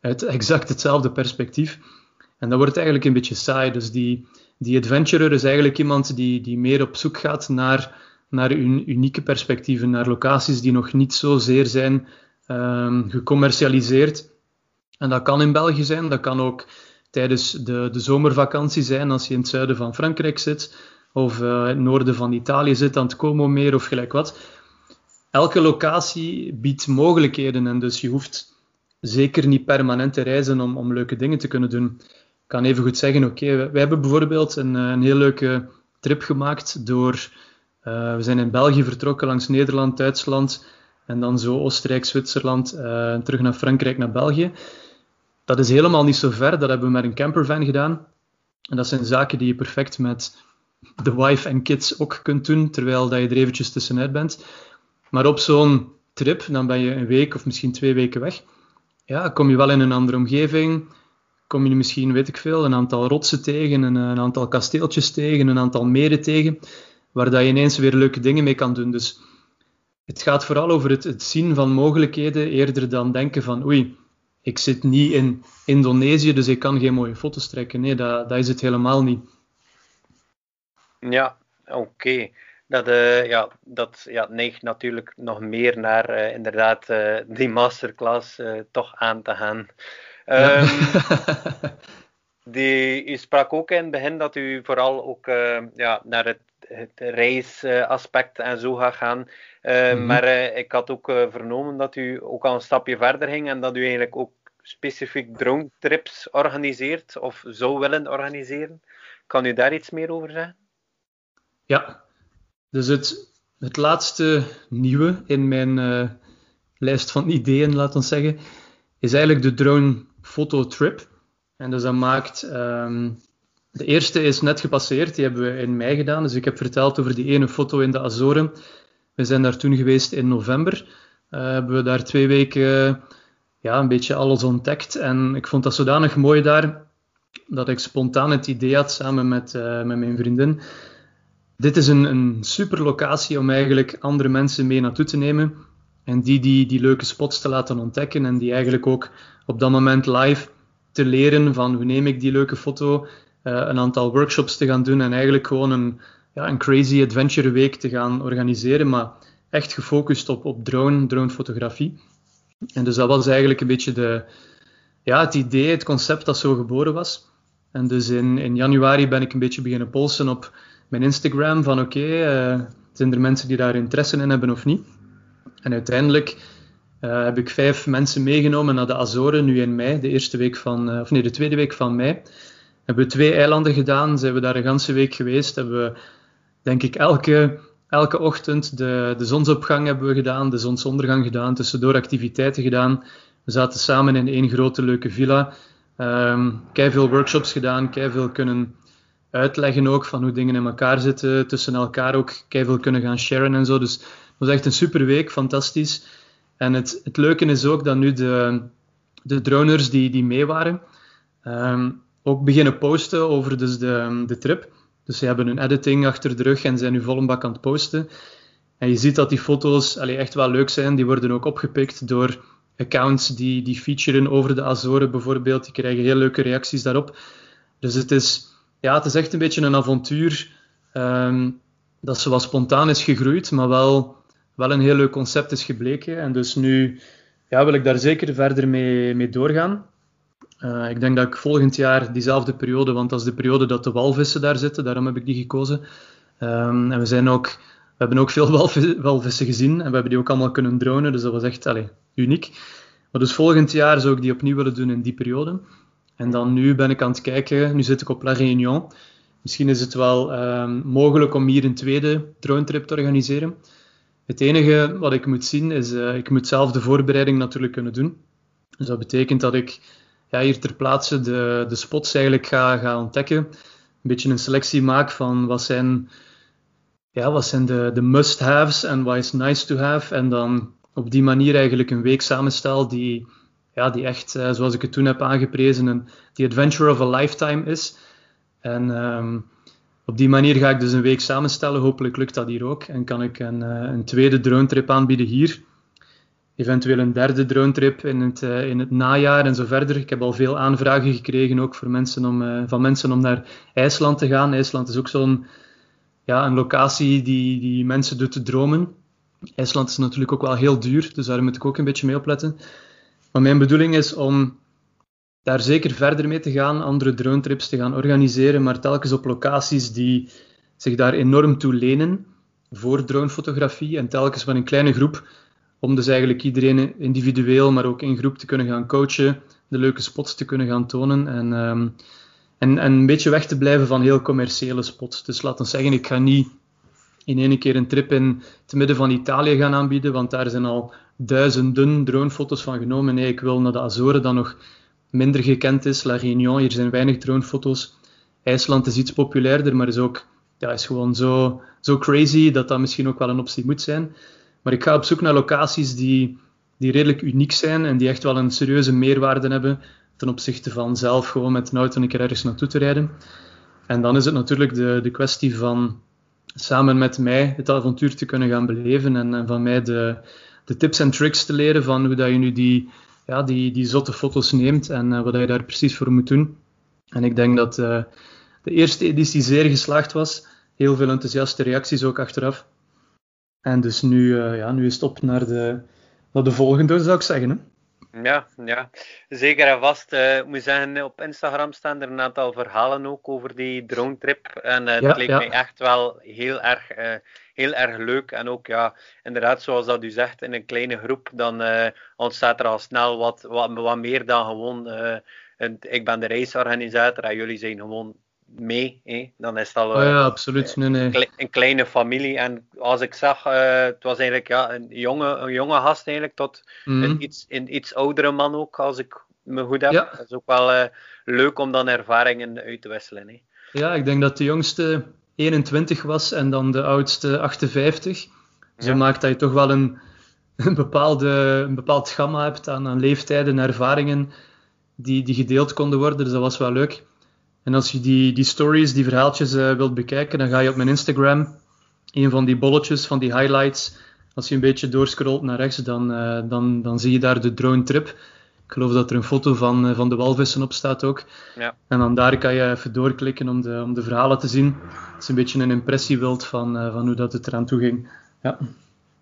uit exact hetzelfde perspectief. En dat wordt eigenlijk een beetje saai. Dus die, die adventurer is eigenlijk iemand die, die meer op zoek gaat naar, naar unieke perspectieven, naar locaties die nog niet zozeer zijn um, gecommercialiseerd. En dat kan in België zijn, dat kan ook tijdens de, de zomervakantie zijn als je in het zuiden van Frankrijk zit of uh, in het noorden van Italië zit aan het Como-meer of gelijk wat. Elke locatie biedt mogelijkheden en dus je hoeft zeker niet permanent te reizen om, om leuke dingen te kunnen doen. Kan even goed zeggen, oké, okay, hebben bijvoorbeeld een, eh, een heel leuke trip gemaakt door, uh, we zijn in België vertrokken langs Nederland, Duitsland en dan zo Oostenrijk, Zwitserland, uh, terug naar Frankrijk, naar België. Dat is helemaal niet zo ver. Dat hebben we met een campervan gedaan. En dat zijn zaken die je perfect met de wife en kids ook kunt doen, terwijl dat je er eventjes tussenuit bent. Maar op zo'n trip, dan ben je een week of misschien twee weken weg. Ja, kom je wel in een andere omgeving. Kom je misschien, weet ik veel, een aantal rotsen tegen, een, een aantal kasteeltjes tegen, een aantal meren tegen, waar dat je ineens weer leuke dingen mee kan doen. Dus het gaat vooral over het, het zien van mogelijkheden, eerder dan denken van oei, ik zit niet in Indonesië, dus ik kan geen mooie foto's trekken. Nee, dat, dat is het helemaal niet. Ja, oké. Dat, uh, ja, dat ja, neigt natuurlijk nog meer naar uh, inderdaad uh, die masterclass toch aan te gaan. Ja. Um, die, u sprak ook in het begin dat u vooral ook ja, naar het, het reisaspect en zo gaat gaan. Mm -hmm. Maar ik had ook vernomen dat u ook al een stapje verder ging en dat u eigenlijk ook specifiek drone trips organiseert of zou willen organiseren. Kan u daar iets meer over zeggen? Ja, dus het, het laatste nieuwe in mijn uh, lijst van ideeën, laten we zeggen, is eigenlijk de drone fototrip. En dus dat maakt. Um, de eerste is net gepasseerd, die hebben we in mei gedaan. Dus ik heb verteld over die ene foto in de Azoren. We zijn daar toen geweest in november. Uh, hebben we daar twee weken ja, een beetje alles ontdekt. En ik vond dat zodanig mooi daar, dat ik spontaan het idee had samen met, uh, met mijn vriendin. Dit is een, een super locatie om eigenlijk andere mensen mee naartoe te nemen. En die, die die leuke spots te laten ontdekken. En die eigenlijk ook op dat moment live te leren van hoe neem ik die leuke foto. Uh, een aantal workshops te gaan doen en eigenlijk gewoon een, ja, een crazy adventure week te gaan organiseren. Maar echt gefocust op, op drone, dronefotografie. En dus dat was eigenlijk een beetje de, ja, het idee, het concept dat zo geboren was. En dus in, in januari ben ik een beetje beginnen polsen op mijn Instagram van oké, uh, zijn er mensen die daar interesse in hebben of niet? En uiteindelijk uh, heb ik vijf mensen meegenomen naar de Azoren nu in mei, de eerste week van, uh, of nee, de tweede week van mei. Hebben we twee eilanden gedaan, zijn we daar een ganse week geweest, hebben we denk ik elke elke ochtend de, de zonsopgang hebben we gedaan, de zonsondergang gedaan, tussendoor activiteiten gedaan. We zaten samen in één grote leuke villa. Um, veel workshops gedaan, veel kunnen uitleggen ook van hoe dingen in elkaar zitten, tussen elkaar ook keihard kunnen gaan sharen en zo. Dus was echt een super week, fantastisch. En het, het leuke is ook dat nu de, de droners die, die mee waren, ehm, ook beginnen posten over dus de, de trip. Dus ze hebben hun editing achter de rug en zijn nu vol een bak aan het posten. En je ziet dat die foto's allee, echt wel leuk zijn. Die worden ook opgepikt door accounts die, die featuren over de Azoren bijvoorbeeld. Die krijgen heel leuke reacties daarop. Dus het is, ja, het is echt een beetje een avontuur um, dat wat spontaan is gegroeid, maar wel, wel een heel leuk concept is gebleken. En dus nu ja, wil ik daar zeker verder mee, mee doorgaan. Uh, ik denk dat ik volgend jaar diezelfde periode, want dat is de periode dat de walvissen daar zitten, daarom heb ik die gekozen. Um, en we, zijn ook, we hebben ook veel walvissen gezien en we hebben die ook allemaal kunnen dronen, dus dat was echt allez, uniek. Maar dus volgend jaar zou ik die opnieuw willen doen in die periode. En dan nu ben ik aan het kijken, nu zit ik op La Réunion. Misschien is het wel um, mogelijk om hier een tweede drone trip te organiseren. Het enige wat ik moet zien is, uh, ik moet zelf de voorbereiding natuurlijk kunnen doen. Dus dat betekent dat ik ja, hier ter plaatse de, de spots eigenlijk ga, ontdekken. Een beetje een selectie maak van wat zijn, ja, wat zijn de, must-haves en wat is nice to have. En dan op die manier eigenlijk een week samenstel die, ja, die echt, uh, zoals ik het toen heb aangeprezen, een, die adventure of a lifetime is. En um, op die manier ga ik dus een week samenstellen. Hopelijk lukt dat hier ook. En kan ik een, uh, een tweede drone trip aanbieden hier. Eventueel een derde drone trip in het, uh, in het najaar en zo verder. Ik heb al veel aanvragen gekregen ook voor mensen om, van mensen om naar IJsland te gaan. IJsland is ook zo'n ja, een locatie die, die mensen doet te dromen. IJsland is natuurlijk ook wel heel duur, dus daar moet ik ook een beetje mee opletten. Maar mijn bedoeling is om daar zeker verder mee te gaan, andere drone trips te gaan organiseren, maar telkens op locaties die zich daar enorm toe lenen voor dronefotografie en telkens van een kleine groep, om dus eigenlijk iedereen individueel, maar ook in groep te kunnen gaan coachen, de leuke spots te kunnen gaan tonen en, um, en, en een beetje weg te blijven van heel commerciële spots. Dus laten we zeggen, ik ga niet in één keer een trip in het midden van Italië gaan aanbieden, want daar zijn al duizenden dronefoto's van genomen. Nee, ik wil naar de Azoren, dat nog minder gekend is. La Réunion, hier zijn weinig dronefoto's. IJsland is iets populairder, maar is ook ja, is gewoon zo, zo crazy dat dat misschien ook wel een optie moet zijn. Maar ik ga op zoek naar locaties die, die redelijk uniek zijn en die echt wel een serieuze meerwaarde hebben ten opzichte van zelf gewoon met een auto een keer ergens naartoe te rijden. En dan is het natuurlijk de, de kwestie van samen met mij het avontuur te kunnen gaan beleven en, en van mij de, de tips en tricks te leren van hoe dat je nu die, ja, die, die zotte foto's neemt en uh, wat je daar precies voor moet doen. En ik denk dat uh, de eerste editie zeer geslaagd was. Heel veel enthousiaste reacties ook achteraf. En dus nu, uh, ja, nu is het op naar de, naar de volgende, zou ik zeggen. Hè? Ja, ja, zeker en vast. Uh, ik moet zeggen, op Instagram staan er een aantal verhalen ook over die drone trip. En uh, ja, het leek ja. mij echt wel heel erg, uh, heel erg leuk. En ook, ja, inderdaad, zoals dat u zegt, in een kleine groep, dan ontstaat er al snel wat, wat, wat meer dan gewoon. ik ben de reisorganisator en jullie zijn gewoon mee. Hè? Dan is het al oh ja, absoluut. Nee, nee. een kleine familie. En als ik zag, uh, het was eigenlijk ja, een, jonge, een jonge gast eigenlijk, tot mm. een, iets, een iets oudere man ook, als ik me goed heb. Ja. Dat is ook wel uh, leuk om dan ervaringen uit te wisselen. Hè? Ja, ik denk dat de jongste 21 was en dan de oudste 58. Zo ja. maakt dat je toch wel een, een, bepaalde, een bepaald gamma hebt aan, aan leeftijden en ervaringen die, die gedeeld konden worden. Dus dat was wel leuk. En als je die, die stories, die verhaaltjes uh, wilt bekijken, dan ga je op mijn Instagram, een van die bolletjes, van die highlights, als je een beetje doorscrollt naar rechts, dan, uh, dan, dan zie je daar de drone trip. Ik geloof dat er een foto van, uh, van de walvissen op staat ook. Ja. En dan daar kan je even doorklikken om de, om de verhalen te zien. Het is een beetje een impressiebeeld van, van hoe dat het eraan toe ging. Ja.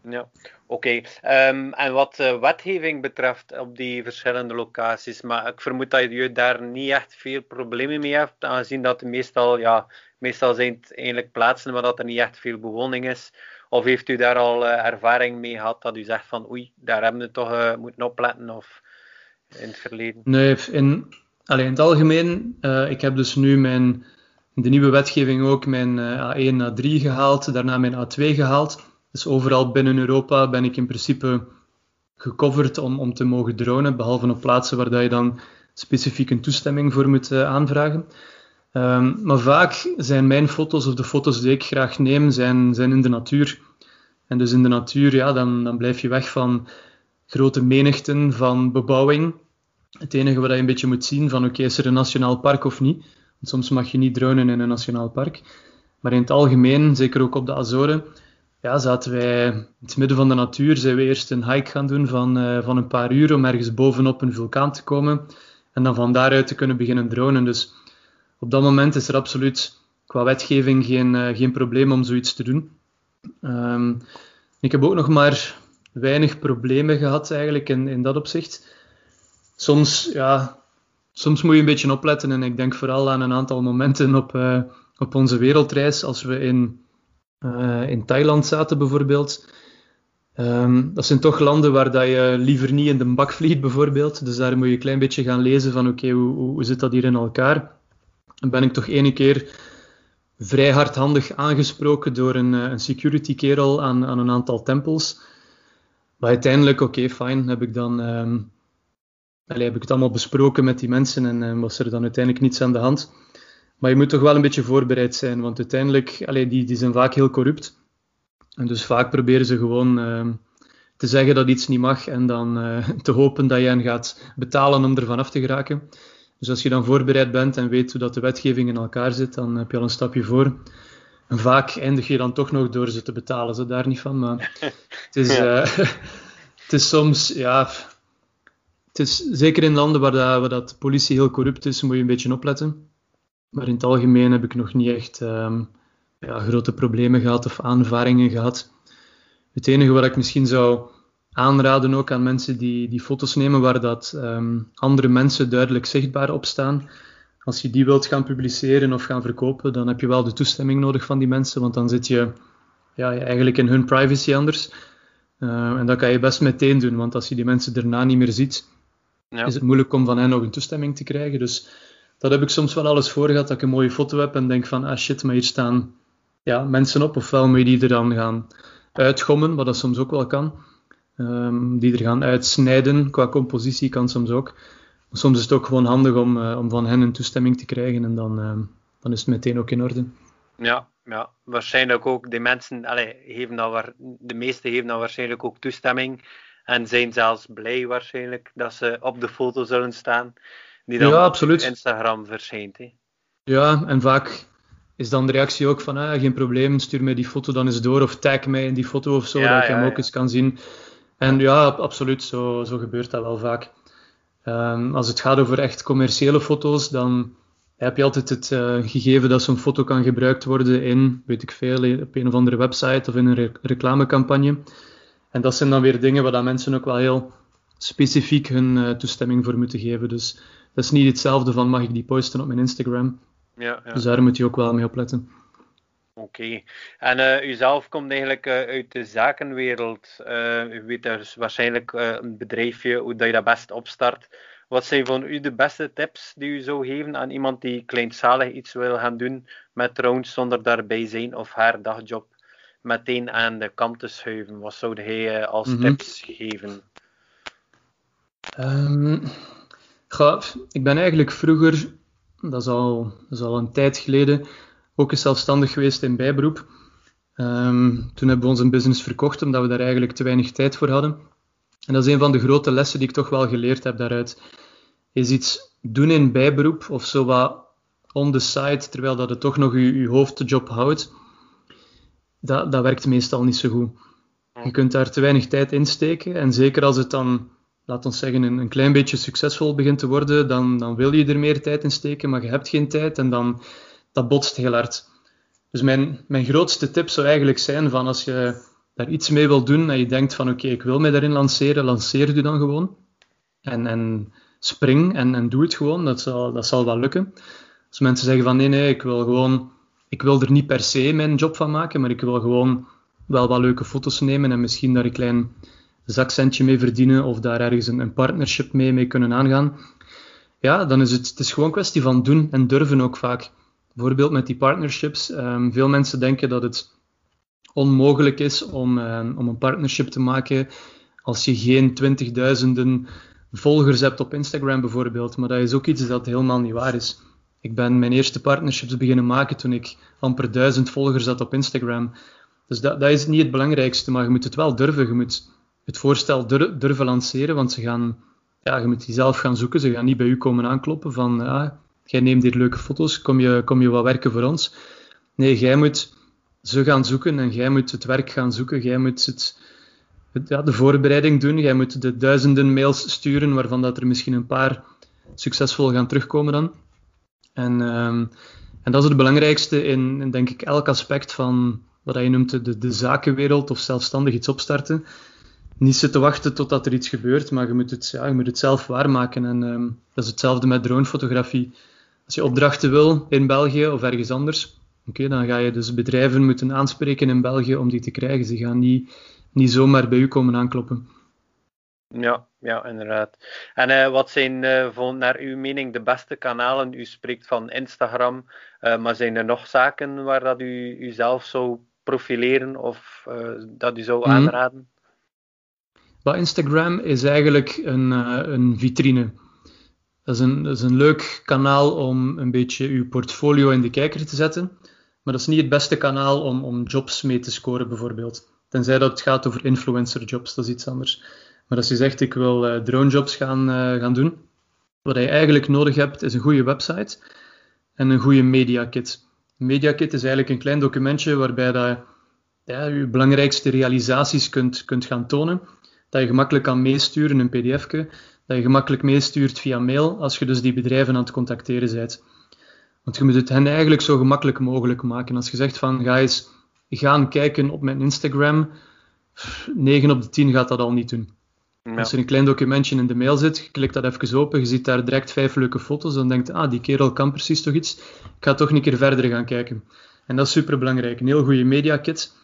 Ja, oké. Okay. Um, en wat uh, wetgeving betreft op die verschillende locaties, maar ik vermoed dat je daar niet echt veel problemen mee hebt, aangezien dat meestal, ja, meestal zijn het eigenlijk plaatsen waar dat er niet echt veel bewoning is. Of heeft u daar al uh, ervaring mee gehad dat u zegt van oei, daar hebben we toch uh, moeten opletten of in het verleden? Nee, in, alleen in het algemeen, ik heb dus nu mijn, de nieuwe wetgeving ook mijn A1, A3 gehaald, daarna mijn A2 gehaald. Dus overal binnen Europa ben ik in principe gecoverd om, om te mogen dronen, behalve op plaatsen waar dat je dan specifiek een toestemming voor moet uh, aanvragen. Ehm, maar vaak zijn mijn foto's of de foto's die ik graag neem, zijn, zijn in de natuur. En dus in de natuur, ja, dan, dan blijf je weg van grote menigten, van bebouwing. Het enige wat je een beetje moet zien, van oké, is er een nationaal park of niet? Want soms mag je niet dronen in een nationaal park. Maar in het algemeen, zeker ook op de Azoren, ja, zaten wij in het midden van de natuur. Zijn we eerst een hike gaan doen van, uh, van een paar uur om ergens bovenop een vulkaan te komen. En dan van daaruit te kunnen beginnen dronen. Dus op dat moment is er absoluut qua wetgeving geen, uh, geen probleem om zoiets te doen. Um, ik heb ook nog maar weinig problemen gehad eigenlijk in, in dat opzicht. Soms, ja, soms moet je een beetje opletten en ik denk vooral aan een aantal momenten op, uh, op onze wereldreis als we in, uh, in Thailand zaten bijvoorbeeld. Um, dat zijn toch landen waar dat je liever niet in de bak vliegt bijvoorbeeld. Dus daar moet je een klein beetje gaan lezen van oké, hoe, hoe zit dat hier in elkaar? Dan ben ik toch ene keer vrij hardhandig aangesproken door een, eh, een security kerel aan, aan een aantal tempels. Maar uiteindelijk, oké, okay, fijn, heb ik dan allez, heb ik het allemaal besproken met die mensen en uh, was er dan uiteindelijk niets aan de hand. Maar je moet toch wel een beetje voorbereid zijn, want uiteindelijk, allez, die, die zijn vaak heel corrupt. En dus vaak proberen ze gewoon uh, te zeggen dat iets niet mag en dan uh, te hopen dat je hen gaat betalen om er vanaf te geraken. Dus als je dan voorbereid bent en weet hoe dat de wetgeving in elkaar zit, dan heb je al een stapje voor. En vaak eindig je dan toch nog door ze te betalen, ze daar niet van. Maar het is, ja. uh, het is soms, ja, het is zeker in landen waar, dat, waar dat de politie heel corrupt is, moet je een beetje opletten. Maar in het algemeen heb ik nog niet echt um, ja, grote problemen gehad of aanvaringen gehad. Het enige wat ik misschien zou aanraden ook aan mensen die, die foto's nemen waar dat um, andere mensen duidelijk zichtbaar op staan. Als je die wilt gaan publiceren of gaan verkopen, dan heb je wel de toestemming nodig van die mensen, want dan zit je ja, eigenlijk in hun privacy anders. Uh, en dat kan je best meteen doen, want als je die mensen daarna niet meer ziet, ja. is het moeilijk om van hen nog een toestemming te krijgen. Dus dat heb ik soms wel alles voor gehad, dat ik een mooie foto heb en denk van, ah shit, maar hier staan ja, mensen op, ofwel moet je die er dan gaan uitgommen, wat dat soms ook wel kan. Um, die er gaan uitsnijden. Qua compositie kan soms ook. Soms is het ook gewoon handig om, uh, om van hen een toestemming te krijgen en dan, uh, dan is het meteen ook in orde. Ja, ja. waarschijnlijk ook. De mensen, allez, geven dat waar, de meesten geven dan waarschijnlijk ook toestemming en zijn zelfs blij waarschijnlijk dat ze op de foto zullen staan die dan ja, op Instagram verschijnt. Hè. Ja, en vaak is dan de reactie ook van ah, geen probleem, stuur mij die foto dan eens door of tag mij in die foto of zo, ja, dat ik ja, hem ook eens kan zien. En ja, absoluut, zo, zo gebeurt dat wel vaak. Um, als het gaat over echt commerciële foto's, dan heb je altijd het uh, gegeven dat zo'n foto kan gebruikt worden in, weet ik veel, op een of andere website of in een re reclamecampagne. En dat zijn dan weer dingen waar dat mensen ook wel heel specifiek hun uh, toestemming voor moeten geven. Dus dat is niet hetzelfde van mag ik die posten op mijn Instagram. Ja, ja. Dus daar moet je ook wel mee opletten. Oké. Okay. En uh, u zelf komt eigenlijk uh, uit de zakenwereld. Uh, u weet dus waarschijnlijk een bedrijfje, hoe dat je dat best opstart. Wat zijn van u de beste tips die u zou geven aan iemand die kleinschalig iets wil gaan doen met drones zonder daarbij zijn of haar dagjob meteen aan de kant te schuiven? Wat zou hij als mm -hmm. tips geven? Um, ik ben eigenlijk vroeger, dat is, al, dat is al een tijd geleden, ook eens zelfstandig geweest in bijberoep. Um, toen hebben we onze business verkocht, omdat we daar eigenlijk te weinig tijd voor hadden. En dat is een van de grote lessen die ik toch wel geleerd heb daaruit. Is iets doen in bijberoep of zo wat on the side, terwijl dat het toch nog je, je hoofdjob houdt. Dat, dat werkt meestal niet zo goed. Je kunt daar te weinig tijd in steken. En zeker als het dan, laat ons zeggen, een, een klein beetje succesvol begint te worden, dan, dan wil je er meer tijd in steken, maar je hebt geen tijd. En dan dat botst heel hard. Dus mijn, mijn grootste tip zou eigenlijk zijn van als je daar iets mee wil doen en je denkt van oké, ik wil mij daarin lanceren, lanceer je dan gewoon. En, en spring en, en doe het gewoon, dat zal, dat zal wel lukken. Als mensen zeggen van nee, nee, ik wil gewoon, ik wil er niet per se mijn job van maken, maar ik wil gewoon wel wat leuke foto's nemen en misschien daar een klein zakcentje mee verdienen of daar ergens een, een partnership mee, mee kunnen aangaan. Ja, dan is het, het is gewoon een kwestie van doen en durven ook vaak. Bijvoorbeeld met die partnerships. Um, veel mensen denken dat het onmogelijk is om, um, om een partnership te maken als je geen twintigduizenden volgers hebt op Instagram bijvoorbeeld. Maar dat is ook iets dat helemaal niet waar is. Ik ben mijn eerste partnerships beginnen maken toen ik amper duizend volgers had op Instagram. Dus dat, dat is niet het belangrijkste, maar je moet het wel durven. Je moet het voorstel durven lanceren, want ze gaan, ja, je moet die zelf gaan zoeken. Ze gaan niet bij u komen aankloppen van, ja, jij neemt hier leuke foto's, kom je, kom je wat werken voor ons? Nee, jij moet ze gaan zoeken en jij moet het werk gaan zoeken. Jij moet het, ja, de voorbereiding doen. Jij moet de duizenden mails sturen, waarvan dat er misschien een paar succesvol gaan terugkomen dan. En, ehm, en dat is het belangrijkste in, denk ik, elk aspect van wat je noemt de, de zakenwereld of zelfstandig iets opstarten. Niet zitten wachten totdat er iets gebeurt, maar je moet het, ja, je moet het zelf waarmaken. En um, dat is hetzelfde met dronefotografie. Als je opdrachten wil in België of ergens anders, oké, dan ga je dus bedrijven moeten aanspreken in België om die te krijgen. Ze gaan niet, niet zomaar bij u komen aankloppen. Ja, ja, inderdaad. En uh, wat zijn uh, naar uw mening de beste kanalen? U spreekt van Instagram, uh, maar zijn er nog zaken waar dat u uzelf zou profileren of dat u zou mhm. aanraden? Mm Instagram is eigenlijk een, een vitrine. Dat is, een, dat is een leuk kanaal om een beetje uw portfolio in de kijker te zetten, maar dat is niet het beste kanaal om, om jobs mee te scoren bijvoorbeeld. Tenzij dat het gaat over influencer jobs, dat is iets anders. Maar als je zegt, ik wil uh, drone jobs gaan, uh, gaan doen, wat je eigenlijk nodig hebt, is een goede website en een goede media kit. Een media kit is eigenlijk een klein documentje waarbij dat, ja, je belangrijkste realisaties kunt, kunt gaan tonen. Dat je gemakkelijk kan meesturen, een pdfje. Dat je gemakkelijk meestuurt via mail, als je dus die bedrijven aan het contacteren bent. Want je moet het hen eigenlijk zo gemakkelijk mogelijk maken. Als je zegt van, ga eens gaan kijken op mijn Instagram, 9 op de 10 gaat dat al niet doen. Als er een klein documentje in de mail zit, je klikt dat even open, je ziet daar direct vijf leuke foto's, dan denkt ah, die kerel kan precies toch iets. Ik ga toch een keer verder gaan kijken. En dat is super belangrijk. Een heel goede media kit.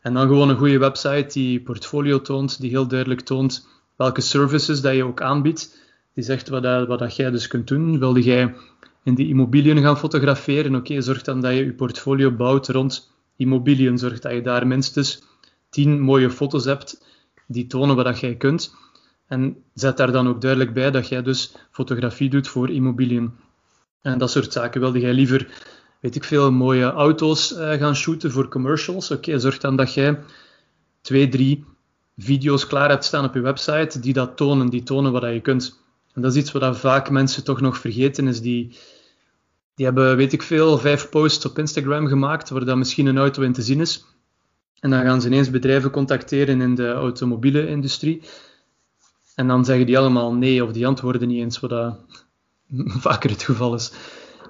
En dan gewoon een goede website die portfolio toont, die heel duidelijk toont welke services dat je ook aanbiedt. Die zegt wat, dat, wat dat jij dus kunt doen. Wilde jij in die immobiliën gaan fotograferen? Oké, zorg dan dat je je portfolio bouwt rond immobiliën. Zorg dat je daar minstens 10 mooie foto's hebt die tonen wat dat jij kunt. En zet daar dan ook duidelijk bij dat jij dus fotografie doet voor immobiliën. En dat soort zaken. Wilde jij liever, weet ik veel, mooie auto's uh, gaan shooten voor commercials? Oké, zorg dan dat jij twee, drie video's klaar hebt staan op je website die dat tonen, die tonen wat dat je kunt. En dat is iets wat vaak mensen toch nog vergeten, is die, die hebben, weet ik veel, vijf posts op Instagram gemaakt waar dan misschien een auto in te zien is. En dan gaan ze ineens bedrijven contacteren in de automobiele industrie. En dan zeggen die allemaal nee of die antwoorden niet eens, wat dat vaker het geval is.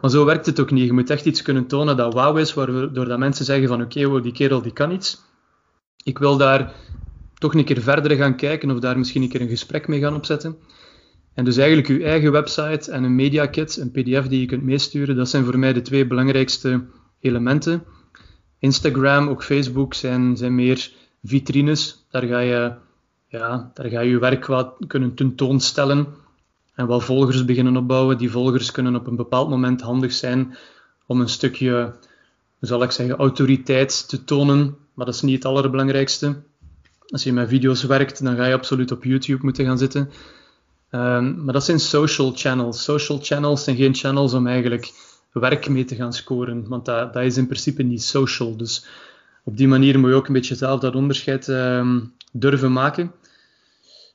Maar zo werkt het ook niet. Je moet echt iets kunnen tonen dat wauw is, waardoor dat mensen zeggen van oké, okay, die kerel die kan iets. Ik wil daar toch een keer verder gaan kijken of daar misschien een keer een gesprek mee gaan opzetten. En dus eigenlijk uw eigen website en een media kit, een pdf die je kunt meesturen, dat zijn voor mij de twee belangrijkste elementen. Instagram, ook Facebook zijn, zijn meer vitrines. Daar ga je ja, daar ga je je werk wat kunnen tentoonstellen en wat volgers beginnen opbouwen. Die volgers kunnen op een bepaald moment handig zijn om een stukje, hoe zal ik zeggen, autoriteit te tonen. Maar dat is niet het allerbelangrijkste. Als je met video's werkt, dan ga je absoluut op YouTube moeten gaan zitten. Um, maar dat zijn social channels. Social channels zijn geen channels om eigenlijk werk mee te gaan scoren, want dat, dat is in principe niet social. Dus op die manier moet je ook een beetje zelf dat onderscheid um, durven maken.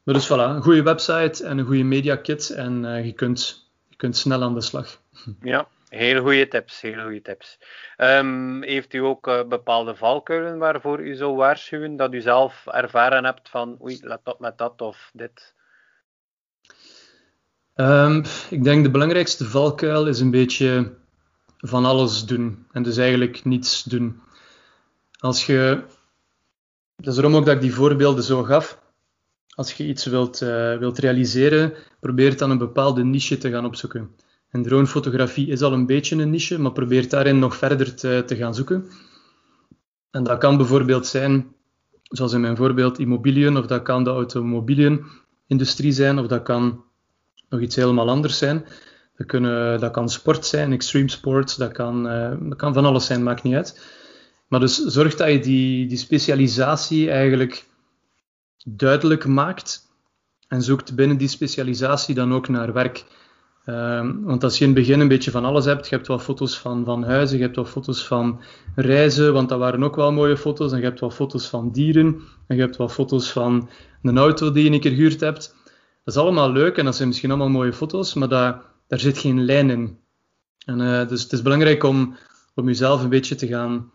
Maar dus voilà, een goede website en een goede media kit en uh, je, kunt, je kunt snel aan de slag. Ja, heel goede tips, heel goede tips. Um, heeft u ook uh, bepaalde valkuilen waarvoor u zou waarschuwen, dat u zelf ervaren hebt van oei, let op met dat of dit? Um, ik denk de belangrijkste valkuil is een beetje van alles doen en dus eigenlijk niets doen. Als je, dat is daarom ook dat ik die voorbeelden zo gaf. Als je iets wilt, uh, wilt realiseren, probeer dan een bepaalde niche te gaan opzoeken. En dronefotografie is al een beetje een niche, maar probeer daarin nog verder te, te gaan zoeken. En dat kan bijvoorbeeld zijn, zoals in mijn voorbeeld, immobiliën, of dat kan de automobielindustrie zijn, of dat kan nog iets helemaal anders zijn. Dat, kunnen, dat kan sport zijn, extreme sports, dat kan, dat kan van alles zijn, maakt niet uit. Maar dus zorg dat je die, die specialisatie eigenlijk duidelijk maakt en zoekt binnen die specialisatie dan ook naar werk. Ehm, want als je in het begin een beetje van alles hebt, je hebt wat foto's van, van huizen, je hebt wat foto's van reizen, want dat waren ook wel mooie foto's, en je hebt wat foto's van dieren, en je hebt wat foto's van een auto die je een keer gehuurd hebt. Dat is allemaal leuk en dat zijn misschien allemaal mooie foto's, maar dat, daar zit geen lijn in. En, uh, dus het is belangrijk om, om jezelf een beetje te gaan,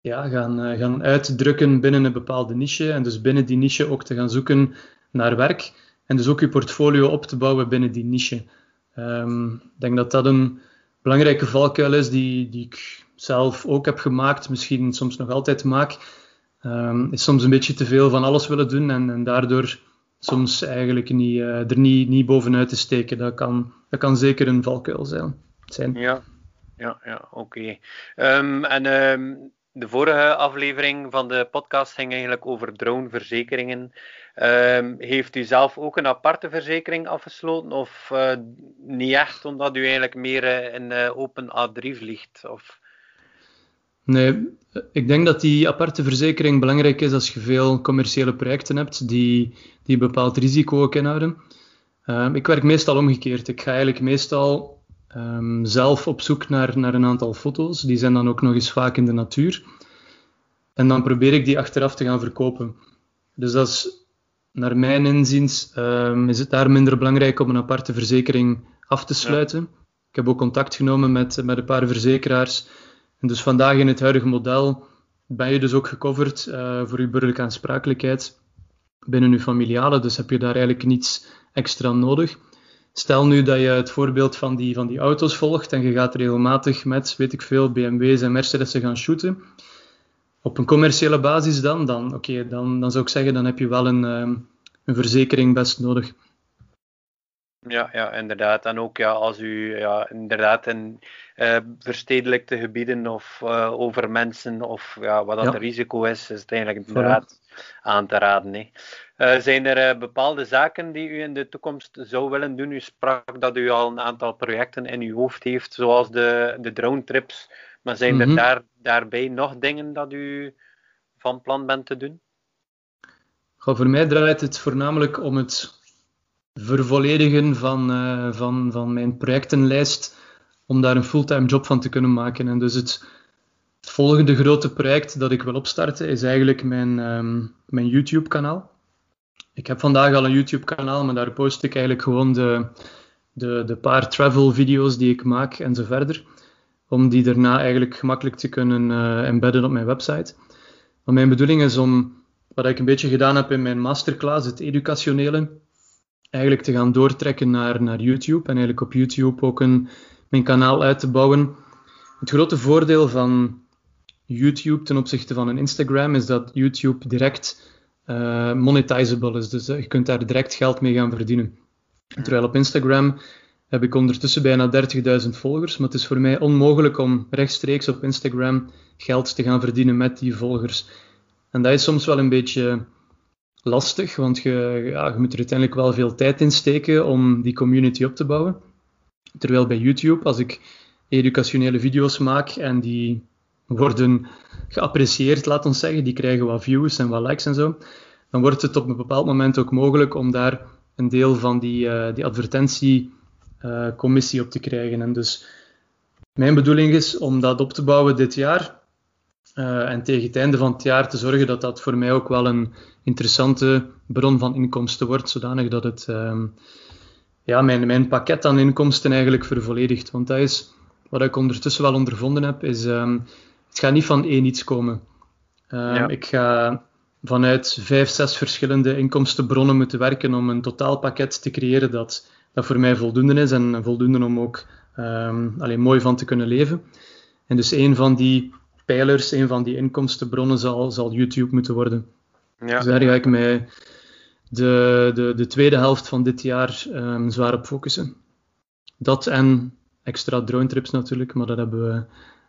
ja, gaan, uh, gaan uitdrukken binnen een bepaalde niche, en dus binnen die niche ook te gaan zoeken naar werk, en dus ook je portfolio op te bouwen binnen die niche. Um, ik denk dat dat een belangrijke valkuil is die, die ik zelf ook heb gemaakt, misschien soms nog altijd maak. Um, is soms een beetje te veel van alles willen doen en, en daardoor soms eigenlijk niet, uh, er niet, niet bovenuit te steken. Dat kan, dat kan zeker een valkuil zijn. zijn. Ja, ja, ja oké. Um, en de vorige aflevering van de podcast ging eigenlijk over droneverzekeringen. Um, heeft u zelf ook een aparte verzekering afgesloten of uh, niet echt, omdat u eigenlijk meer uh, in uh, open A3 vliegt? Of... Nee, ik denk dat die aparte verzekering belangrijk is als je veel commerciële projecten hebt die, die een bepaald risico ook inhouden. Um, ik werk meestal omgekeerd. Ik ga eigenlijk meestal um, zelf op zoek naar, naar een aantal foto's. Die zijn dan ook nog eens vaak in de natuur. En dan probeer ik die achteraf te gaan verkopen. Dus dat is naar mijn inziens um, is het daar minder belangrijk om een aparte verzekering af te sluiten. Ik heb ook contact genomen met, met een paar verzekeraars. En dus vandaag in het huidige model ben je dus ook gecoverd uh, voor je burgerlijke aansprakelijkheid binnen je familiale. Dus heb je daar eigenlijk niets extra nodig. Stel nu dat je het voorbeeld van die, van die auto's volgt en je gaat regelmatig met, weet ik veel, BMW's en Mercedes'en gaan shooten op een commerciële basis dan, dan, oké, dan, dan zou ik zeggen, dan heb je wel een, um, een verzekering best nodig. Ja, ja, inderdaad. En ook ja, als u ja, inderdaad in uh, verstedelijkte gebieden of uh, over mensen of ja, wat dat ja. risico is, is het eigenlijk inderdaad voilà. aan te raden. Hè. Uh, zijn er bepaalde zaken die u in de toekomst zou willen doen? U sprak dat u al een aantal projecten in uw hoofd heeft, zoals de, de drone trips maar zijn mm -hmm. er daar, daarbij nog dingen dat u van plan bent te doen? Goh, voor mij draait het voornamelijk om het vervolledigen van, uh, van, van mijn projectenlijst, om daar een fulltime job van te kunnen maken. En dus het, het volgende grote project dat ik wil opstarten is eigenlijk mijn, um, mijn YouTube-kanaal. Ik heb vandaag al een YouTube-kanaal, maar daar post ik eigenlijk gewoon de, de, de paar travel-video's die ik maak en zo verder om die daarna eigenlijk gemakkelijk te kunnen uh, embedden op mijn website. Maar mijn bedoeling is om, wat ik een beetje gedaan heb in mijn masterclass, het educationele, eigenlijk te gaan doortrekken naar, naar YouTube en eigenlijk op YouTube ook een, mijn kanaal uit te bouwen. Het grote voordeel van YouTube ten opzichte van een Instagram is dat YouTube direct uh, monetizable is. Dus uh, je kunt daar direct geld mee gaan verdienen. Terwijl op Instagram heb ik ondertussen bijna 30.000 volgers, maar het is voor mij onmogelijk om rechtstreeks op Instagram geld te gaan verdienen met die volgers. En dat is soms wel een beetje lastig, want je, ja, je moet er uiteindelijk wel veel tijd in steken om die community op te bouwen. Terwijl bij YouTube, als ik educationele video's maak en die worden geapprecieerd, laat ons zeggen, die krijgen wat views en wat likes en zo, dan wordt het op een bepaald moment ook mogelijk om daar een deel van die, uh, die advertentie uh, commissie op te krijgen. En dus mijn bedoeling is om dat op te bouwen dit jaar. Uh, en tegen het einde van het jaar te zorgen dat dat voor mij ook wel een interessante bron van inkomsten wordt, zodanig dat het uh, ja, mijn, mijn pakket aan inkomsten eigenlijk vervolledigt. Want dat is wat ik ondertussen wel ondervonden heb, is um, het gaat niet van één iets komen. Ja. Ik ga vanuit vijf, zes verschillende inkomstenbronnen moeten werken om een totaalpakket te creëren dat dat voor mij voldoende is en voldoende om ook um, alleen mooi van te kunnen leven. En dus een van die pijlers, een van die inkomstenbronnen zal, zal YouTube moeten worden. Ja. Dus daar ga ik mij de, de, de tweede helft van dit jaar um, zwaar op focussen. Dat en extra drone trips natuurlijk, maar dat hebben we,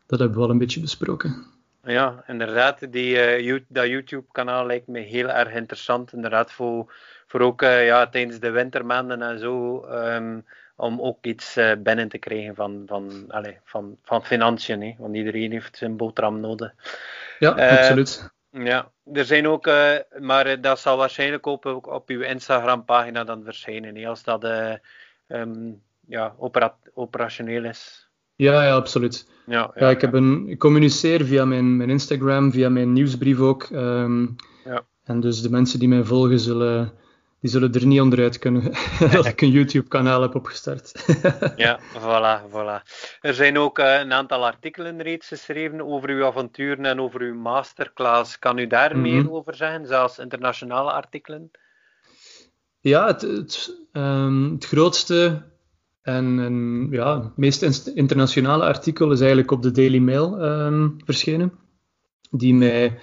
dat hebben we wel een beetje besproken. Ja, inderdaad. Die, uh, dat YouTube-kanaal lijkt me heel erg interessant. Inderdaad, voor voor ook uh, ja, tijdens de wintermaanden en zo, um, om ook iets uh, binnen te krijgen van, van, allez, van, van financiën. Hè, want iedereen heeft zijn boterham nodig. Ja, uh, absoluut. Ja, er zijn ook, maar dat zal waarschijnlijk op, op uw Instagram-pagina dan verschijnen. Hè, als dat um, ja, operationeel is. Ja, ja absoluut. Ja, ja, ik, heb een, ik communiceer via mijn, mijn Instagram, via mijn nieuwsbrief ook. Ehm, ja. En dus de mensen die mij volgen zullen, die zullen er niet onderuit kunnen dat ik een YouTube-kanaal heb opgestart. ja, voilà, voilà. Er zijn ook uh, een aantal artikelen reeds geschreven over uw avonturen en over uw masterclass. Kan u daar mhm. meer over zeggen, zelfs internationale artikelen? Ja, het, het, um, het grootste en, en ja, het meest internationale artikel is eigenlijk op de Daily Mail um, verschenen, die mij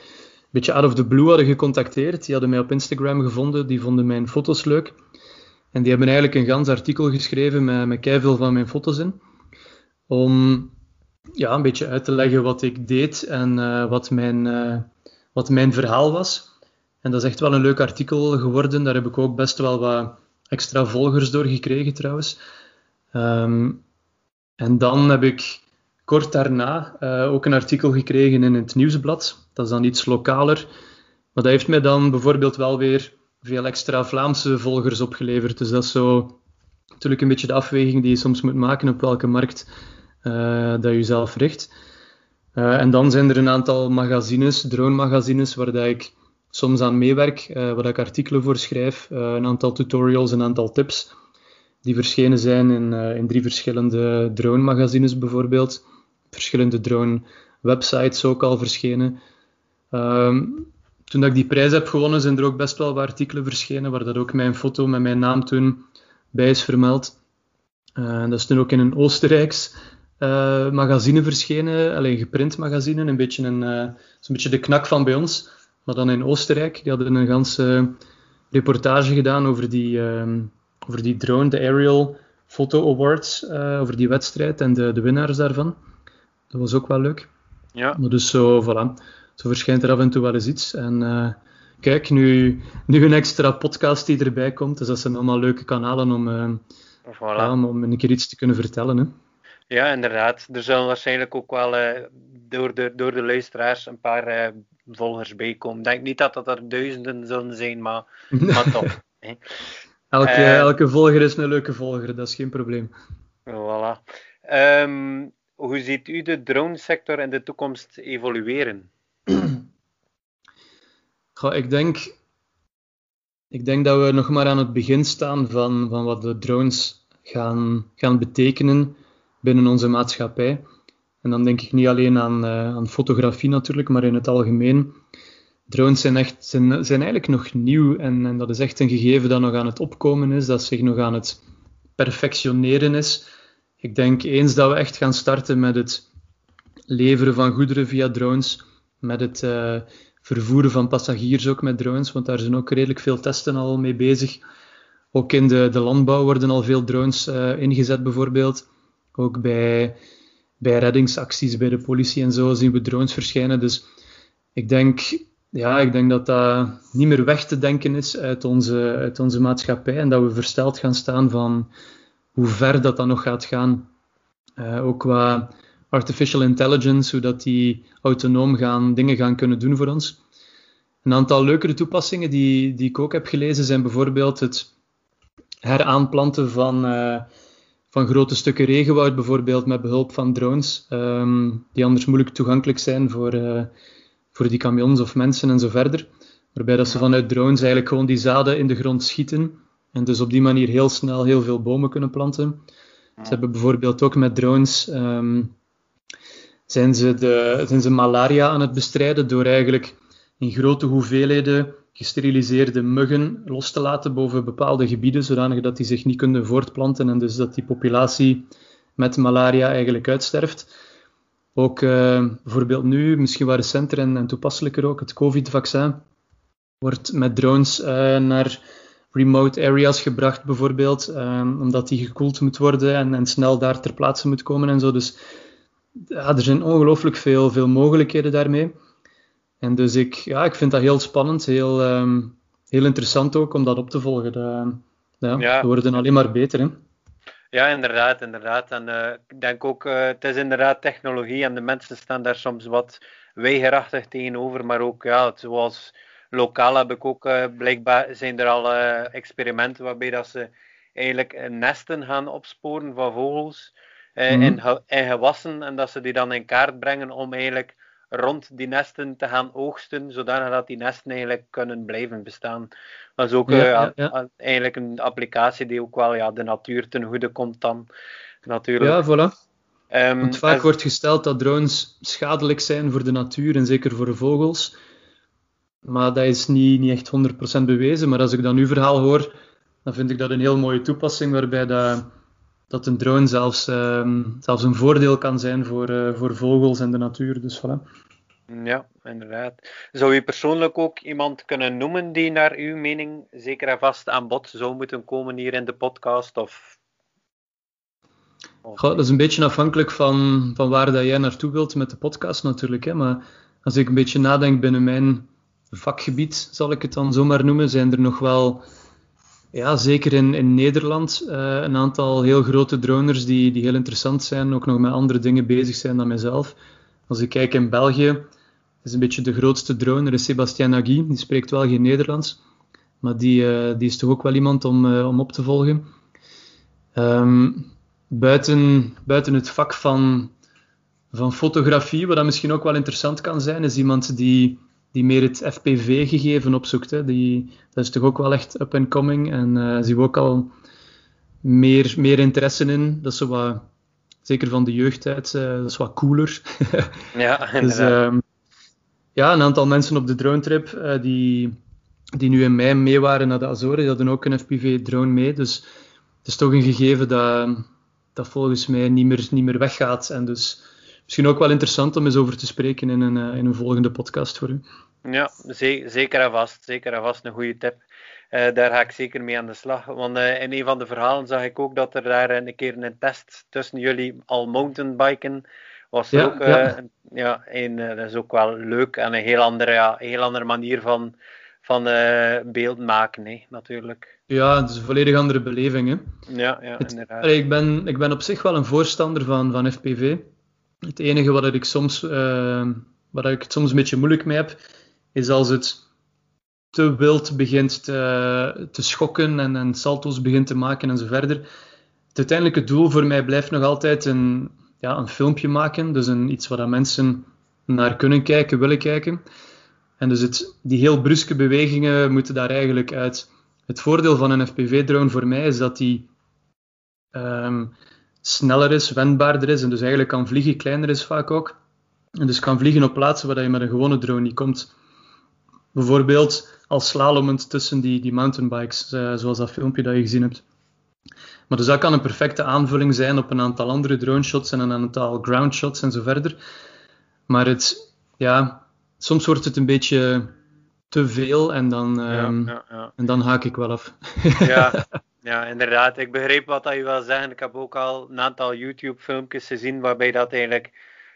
beetje out of the blue hadden gecontacteerd. Die hadden mij op Instagram gevonden, die vonden mijn foto's leuk. En die hebben eigenlijk een gans artikel geschreven met, met van mijn foto's in. Om ja, een beetje uit te leggen wat ik deed en uh, wat, mijn, uh, wat mijn verhaal was. En dat is echt wel een leuk artikel geworden. Daar heb ik ook best wel wat extra volgers door gekregen trouwens. Ehm, en dan heb ik kort daarna uh, ook een artikel gekregen in het nieuwsblad. Dat is dan iets lokaler. Maar dat heeft mij dan bijvoorbeeld wel weer veel extra Vlaamse volgers opgeleverd. Dus dat is zo natuurlijk een beetje de afweging die je soms moet maken op welke markt uh, dat je zelf richt. Uh, en dan zijn er een aantal magazines, drone-magazines, waar dat ik soms aan meewerk, uh, waar ik artikelen voor schrijf, een aantal tutorials, een aantal tips die verschenen zijn in, in drie verschillende drone-magazines bijvoorbeeld. Verschillende drone-websites ook al verschenen. Um, toen dat ik die prijs heb gewonnen, zijn er ook best wel wat artikelen verschenen, waar dat ook mijn foto met mijn naam toen bij is vermeld. Uh, dat is toen ook in een Oostenrijks uh, magazine verschenen, alleen geprint magazine, een beetje, een, een beetje de knak van bij ons, maar dan in Oostenrijk. Die hadden een ganse reportage gedaan over die, ehm, over die drone, de Aerial Photo Awards, over die wedstrijd en de, de winnaars daarvan. Dat was ook wel leuk. Ja. Maar dus zo, voilà. Zo verschijnt er af en toe wel eens iets. En uh, kijk, nu, nu een extra podcast die erbij komt. Dus dat zijn allemaal leuke kanalen om, uh, voilà. ja, om een keer iets te kunnen vertellen. Hè. Ja, inderdaad. Er zullen waarschijnlijk ook wel door, de, door de luisteraars een paar volgers bij komen. Ik denk niet dat dat er duizenden zullen zijn, maar, maar toch. Elke, uh, elke volger is een leuke volger, dat is geen probleem. Voilà. Um, hoe ziet u de drone-sector in de toekomst evolueren? Ik, denk, ik denk dat we nog maar aan het begin staan van, van wat de drones gaan, gaan betekenen binnen onze maatschappij. En dan denk ik niet alleen aan, uh, aan fotografie natuurlijk, maar in het algemeen drones zijn, echt, zijn, zijn eigenlijk nog nieuw en, en, dat is echt een gegeven dat nog aan het opkomen is, dat zich nog aan het perfectioneren is. Ik denk eens dat we echt gaan starten met het leveren van goederen via drones, met het uh, vervoeren van passagiers ook met drones, want daar zijn ook redelijk veel testen al mee bezig. Ook in de, de landbouw worden al veel drones uh, ingezet bijvoorbeeld. Ook bij, bij reddingsacties, bij de politie en zo zien we drones verschijnen. Dus ik denk ja, ik denk dat dat niet meer weg te denken is uit onze, uit onze maatschappij en dat we versteld gaan staan van hoe ver dat dan nog gaat gaan. Uh, ook qua artificial intelligence, hoe dat die autonoom gaan, dingen gaan kunnen doen voor ons. Een aantal leukere toepassingen die, die ik ook heb gelezen zijn bijvoorbeeld het heraanplanten van, uh, van grote stukken regenwoud, bijvoorbeeld met behulp van drones, um, die anders moeilijk toegankelijk zijn voor, uh, voor die camions of mensen en zo verder. Waarbij dat ze vanuit drones eigenlijk gewoon die zaden in de grond schieten. En dus op die manier heel snel heel veel bomen kunnen planten. Ze hebben bijvoorbeeld ook met drones um, zijn, ze de, zijn ze malaria aan het bestrijden door eigenlijk in grote hoeveelheden gesteriliseerde muggen los te laten boven bepaalde gebieden, zodanig dat die zich niet kunnen voortplanten en dus dat die populatie met malaria eigenlijk uitsterft. Ook uh, bijvoorbeeld nu, misschien wat recenter en, en toepasselijker ook, het COVID-vaccin wordt met drones uh, naar remote areas gebracht, bijvoorbeeld, um, omdat die gekoeld moet worden en, en, snel daar ter plaatse moet komen en zo. Dus ja, er zijn ongelooflijk veel, veel mogelijkheden daarmee. En dus ik, ja, ik vind dat heel spannend, heel, um, heel interessant ook om dat op te volgen. De, ja, ja. We worden alleen maar beter. Hè? Ja, inderdaad, inderdaad. En uh, ik denk ook, uh, het is inderdaad technologie en de mensen staan daar soms wat weigerachtig tegenover, maar ook, ja, zoals lokaal heb ik ook, uh, blijkbaar zijn er al experimenten waarbij dat ze eigenlijk nesten gaan opsporen van vogels Mhm. in, ge- in gewassen en dat ze die dan in kaart brengen om eigenlijk rond die nesten te gaan oogsten, zodanig dat die nesten eigenlijk kunnen blijven bestaan. Dat is ook Ja, eh, ja, ja. a- eigenlijk een applicatie die ook wel ja, de natuur ten goede komt dan. Natuurlijk. Ja, voilà. Ehm, Want vaak en- wordt gesteld dat drones schadelijk zijn voor de natuur en zeker voor de vogels. Maar dat is niet, niet echt 100% bewezen. Maar als ik dan uw verhaal hoor, dan vind ik dat een heel mooie toepassing waarbij dat, dat een drone zelfs, ehm, zelfs een voordeel kan zijn voor, eh, voor vogels en de natuur. Dus voilà. Ja, inderdaad. Zou u persoonlijk ook iemand kunnen noemen die naar uw mening zeker en vast aan bod zou moeten komen hier in de podcast? Of... of- Goh, dat is een beetje afhankelijk van, van waar dat jij naartoe wilt met de podcast natuurlijk. Hè. Maar als ik een beetje nadenk binnen mijn vakgebied, zal ik het dan zomaar noemen, zijn er nog wel, ja, zeker in, in Nederland, eh, een aantal heel grote droners die, die heel interessant zijn, ook nog met andere dingen bezig zijn dan mijzelf. Als ik kijk in België, is een beetje de grootste droner, is Sébastien Nagy. Die spreekt wel geen Nederlands, maar die, eh, die is toch ook wel iemand om, eh, om op te volgen. Ehm, buiten, buiten het vak van, van fotografie, wat dat misschien ook wel interessant kan zijn, is iemand die, die meer het FPV-gegeven opzoekt. Hè. Die, dat is toch ook wel echt up and coming en eh zien we ook al meer, meer interesse in. Dat is zo wat, zeker van de jeugdtijd, eh, dat is wat cooler. Ja, Dus ehm, ja, een aantal mensen op de drone trip eh, die, die nu in mei mee waren naar de Azoren, die hadden ook een FPV-drone mee. Dus het is toch een gegeven dat, dat volgens mij niet meer, niet meer weggaat. En dus misschien ook wel interessant om eens over te spreken in een, eh, in een volgende podcast voor u. Ja, ze- zeker en vast. Zeker en vast een goede tip. Eh, daar ga ik zeker mee aan de slag. Want eh, in een van de verhalen zag ik ook dat er daar een keer een test tussen jullie al mountainbiken was. Ja, ook, ja. een- ja, dat is ook wel leuk en een heel andere, ja, heel andere manier van, van beeld maken, hè, natuurlijk. Ja, het is een volledig andere beleving. Hè? Ja, ja inderdaad. Ik, ben, ik ben op zich wel een voorstander van, van FPV. Het enige wat ik soms, eh, waar ik het soms een beetje moeilijk mee heb, is als het te wild begint te, te schokken en, en salto's begint te maken en zo verder. Het uiteindelijke doel voor mij blijft nog altijd een, ja, een filmpje maken. Dus een, iets waar mensen naar kunnen kijken, willen kijken. En dus het, die heel bruske bewegingen moeten daar eigenlijk uit. Het voordeel van een FPV-drone voor mij is dat die ehm, sneller is, wendbaarder is en dus eigenlijk kan vliegen, kleiner is vaak ook. En dus kan vliegen op plaatsen waar je met een gewone drone niet komt. Bijvoorbeeld als slalomend tussen die, die mountainbikes, eh, zoals dat filmpje dat je gezien hebt. Maar dus dat kan een perfecte aanvulling zijn op een aantal andere drone shots en een aantal ground shots en zo verder. Maar het, ja, soms wordt het een beetje te veel en dan, Ja, ehm, ja, ja. en dan haak ik wel af. Ja, ja, inderdaad. Ik begreep wat dat je wil zeggen. Ik heb ook al een aantal YouTube-filmpjes gezien waarbij dat eigenlijk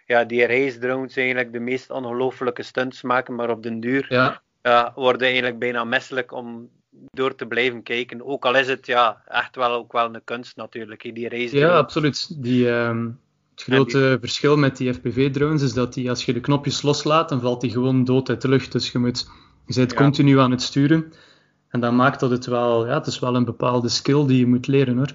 ja, die race drones eigenlijk de meest ongelooflijke stunts maken, maar op den duur ja, ja, worden eigenlijk bijna misselijk om door te blijven kijken. Ook al is het ja, echt wel ook wel een kunst natuurlijk, die race Ja, absoluut. Die, ehm, het grote verschil met die FPV-drones is dat die, als je de knopjes loslaat, dan valt die gewoon dood uit de lucht. Dus je, moet, je bent Ja. continu aan het sturen. En dat maakt dat het wel, ja, het is wel een bepaalde skill die je moet leren hoor.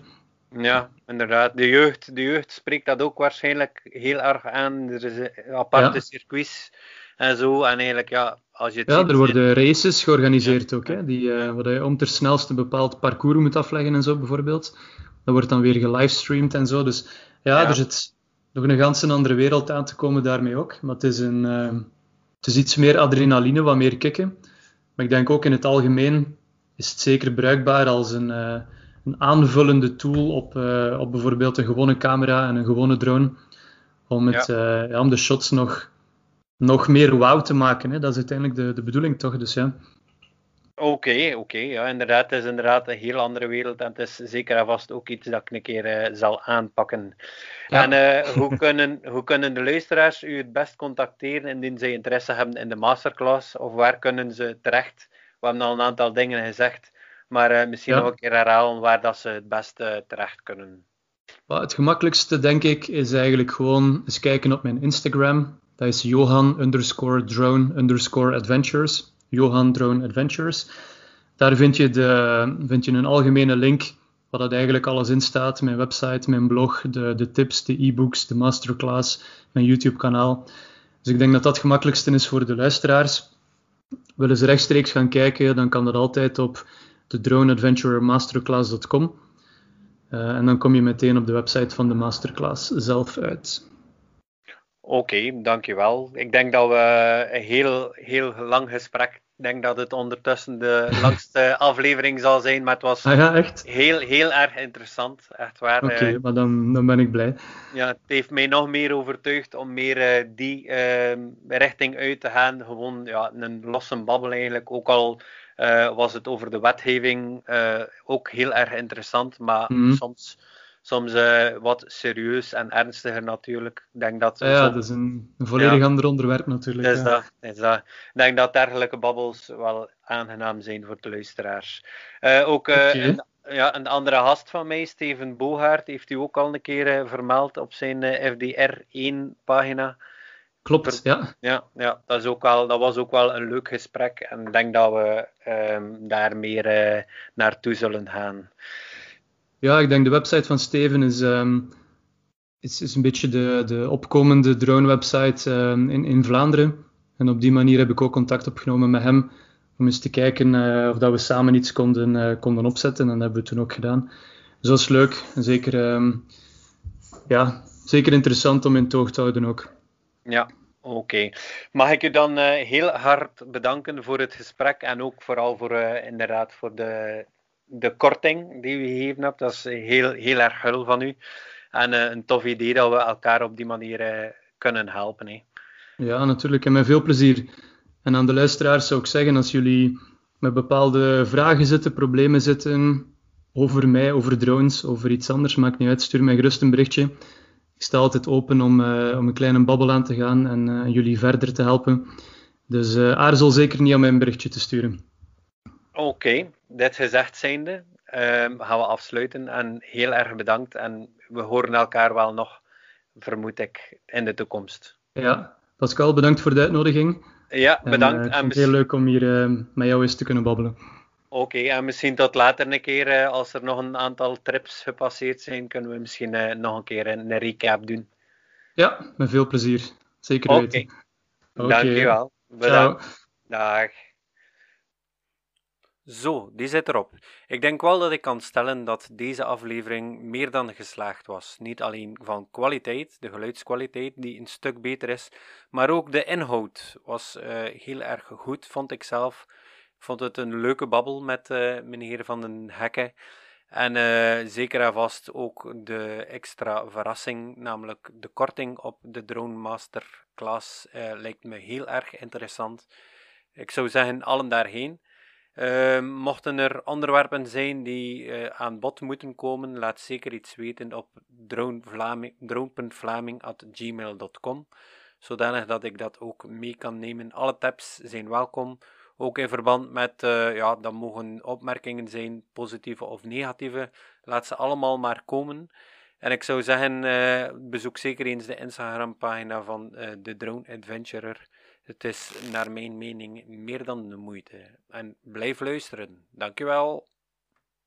Ja, inderdaad. De jeugd, de jeugd spreekt dat ook waarschijnlijk heel erg aan. Er is aparte Ja. circuits en zo. En eigenlijk, ja, als je het Ja, er worden races georganiseerd Ja. ook, hè, die, eh waar je om ter snelste een bepaald parcours moet afleggen en zo bijvoorbeeld. Dat wordt dan weer gelivestreamd en zo. Dus ja, Ja. er zit nog een ganse andere wereld aan te komen daarmee ook. Maar het is, een, eh, het is iets meer adrenaline, wat meer kicken. Maar ik denk ook in het algemeen is het zeker bruikbaar als een, eh, een aanvullende tool op, eh, op bijvoorbeeld een gewone camera en een gewone drone. Om, het, eh, ja, om de shots nog, nog meer wauw te maken. Hè. Dat is uiteindelijk de, de bedoeling toch? Dus ja. Oké, oké. ja, inderdaad. Het is inderdaad een heel andere wereld. En het is zeker en vast ook iets dat ik een keer zal aanpakken. Ja. En hoe, kunnen, hoe kunnen de luisteraars u het best contacteren indien zij interesse hebben in de masterclass? Of waar kunnen ze terecht? We hebben al een aantal dingen gezegd. Maar eh, misschien Ja. nog een keer herhalen waar dat ze het beste terecht kunnen. Het gemakkelijkste, denk ik, is eigenlijk gewoon eens kijken op mijn Instagram. Dat is Johan underscore drone underscore adventures. Johan Drone Adventures. Daar vind je, de, vind je een algemene link waar dat eigenlijk alles in staat. Mijn website, mijn blog, de, de tips, de e-books, de masterclass, mijn YouTube-kanaal. Dus ik denk dat dat het gemakkelijkste is voor de luisteraars. Willen ze rechtstreeks gaan kijken, dan kan dat altijd op de droneadventurermasterclass.com. Uh, en dan kom je meteen op de website van de masterclass zelf uit. Oké, dankjewel. Ik denk dat we een heel, heel lang gesprek ik denk dat het ondertussen de langste aflevering zal zijn, maar het was ah ja, echt? Heel, heel erg interessant. Echt waar. Oké, okay, uh, maar dan, dan ben ik blij. Ja, het heeft mij nog meer overtuigd om meer uh, die uh, richting uit te gaan. Gewoon ja, een losse babbel eigenlijk. Ook al was het over de wetgeving ook heel erg interessant, maar mm -hmm. soms soms uh, wat serieus en ernstiger natuurlijk. Ik denk dat, ja, dat is een, een volledig ja, ander onderwerp natuurlijk. Is, ja. dat, is dat. Ik denk dat dergelijke babbels wel aangenaam zijn voor de luisteraars. Uh, ook uh, okay. een, ja, een andere gast van mij, Steven Bogaert, heeft u ook al een keer vermeld op zijn FDR1-pagina. Klopt, ja. Ja, ja dat, is ook wel, dat was ook wel een leuk gesprek en ik denk dat we um, daar meer naartoe zullen gaan. Ja, ik denk de website van Steven is, um, is, is een beetje de, de opkomende drone-website um, in, in Vlaanderen. En op die manier heb ik ook contact opgenomen met hem om eens te kijken uh, of dat we samen iets konden, uh, konden opzetten. En dat hebben we toen ook gedaan. Dus dat is leuk. En zeker, um, ja, zeker interessant om in toog te houden ook. Ja, Oké. Mag ik u dan uh, heel hard bedanken voor het gesprek en ook vooral voor inderdaad voor de de korting die u gegeven hebt. Dat is heel, heel erg hul van u. En uh, een tof idee dat we elkaar op die manier uh, kunnen helpen. Hè. Ja, natuurlijk. En met veel plezier. En aan de luisteraars zou ik zeggen, als jullie met bepaalde vragen zitten, problemen zitten, over mij, over drones, over iets anders, maakt niet uit, stuur mij gerust een berichtje. Ik sta altijd open om, uh, om een kleine babbel aan te gaan en jullie verder te helpen. Dus aarzel zeker niet om mij een berichtje te sturen. Oké, okay. Dit gezegd zijnde um, gaan we afsluiten. En heel erg bedankt. En we horen elkaar wel nog, vermoed ik, in de toekomst. Ja, Pascal, bedankt voor de uitnodiging. Ja, bedankt. En, uh, ik vind het heel leuk om hier uh, met jou eens te kunnen babbelen. Oké, okay, en misschien tot later een keer, uh, als er nog een aantal trips gepasseerd zijn, kunnen we misschien nog een keer een, een, recap doen. Ja, met veel plezier. Zeker weten. Oké, okay. dankjewel. Bedankt. Ciao. Dag. Zo, die zit erop. Ik denk wel dat ik kan stellen dat deze aflevering meer dan geslaagd was. Niet alleen van kwaliteit, de geluidskwaliteit die een stuk beter is, maar ook de inhoud was uh, heel erg goed, vond ik zelf. Vond het een leuke babbel met uh, meneer Van den Hekken. En uh, zeker en vast ook de extra verrassing, namelijk de korting op de Drone Master Class, lijkt me heel erg interessant. Ik zou zeggen, allen daarheen. Uh, mochten er onderwerpen zijn die uh, aan bod moeten komen, laat zeker iets weten op drone.vlaming.gmail.com, zodanig dat ik dat ook mee kan nemen. Alle tabs zijn welkom, ook in verband met, uh, ja, dat mogen opmerkingen zijn, positieve of negatieve. Laat ze allemaal maar komen. En ik zou zeggen, bezoek zeker eens de Instagram pagina van de Drone Adventurer. Het is naar mijn mening meer dan de moeite. En blijf luisteren. Dankjewel.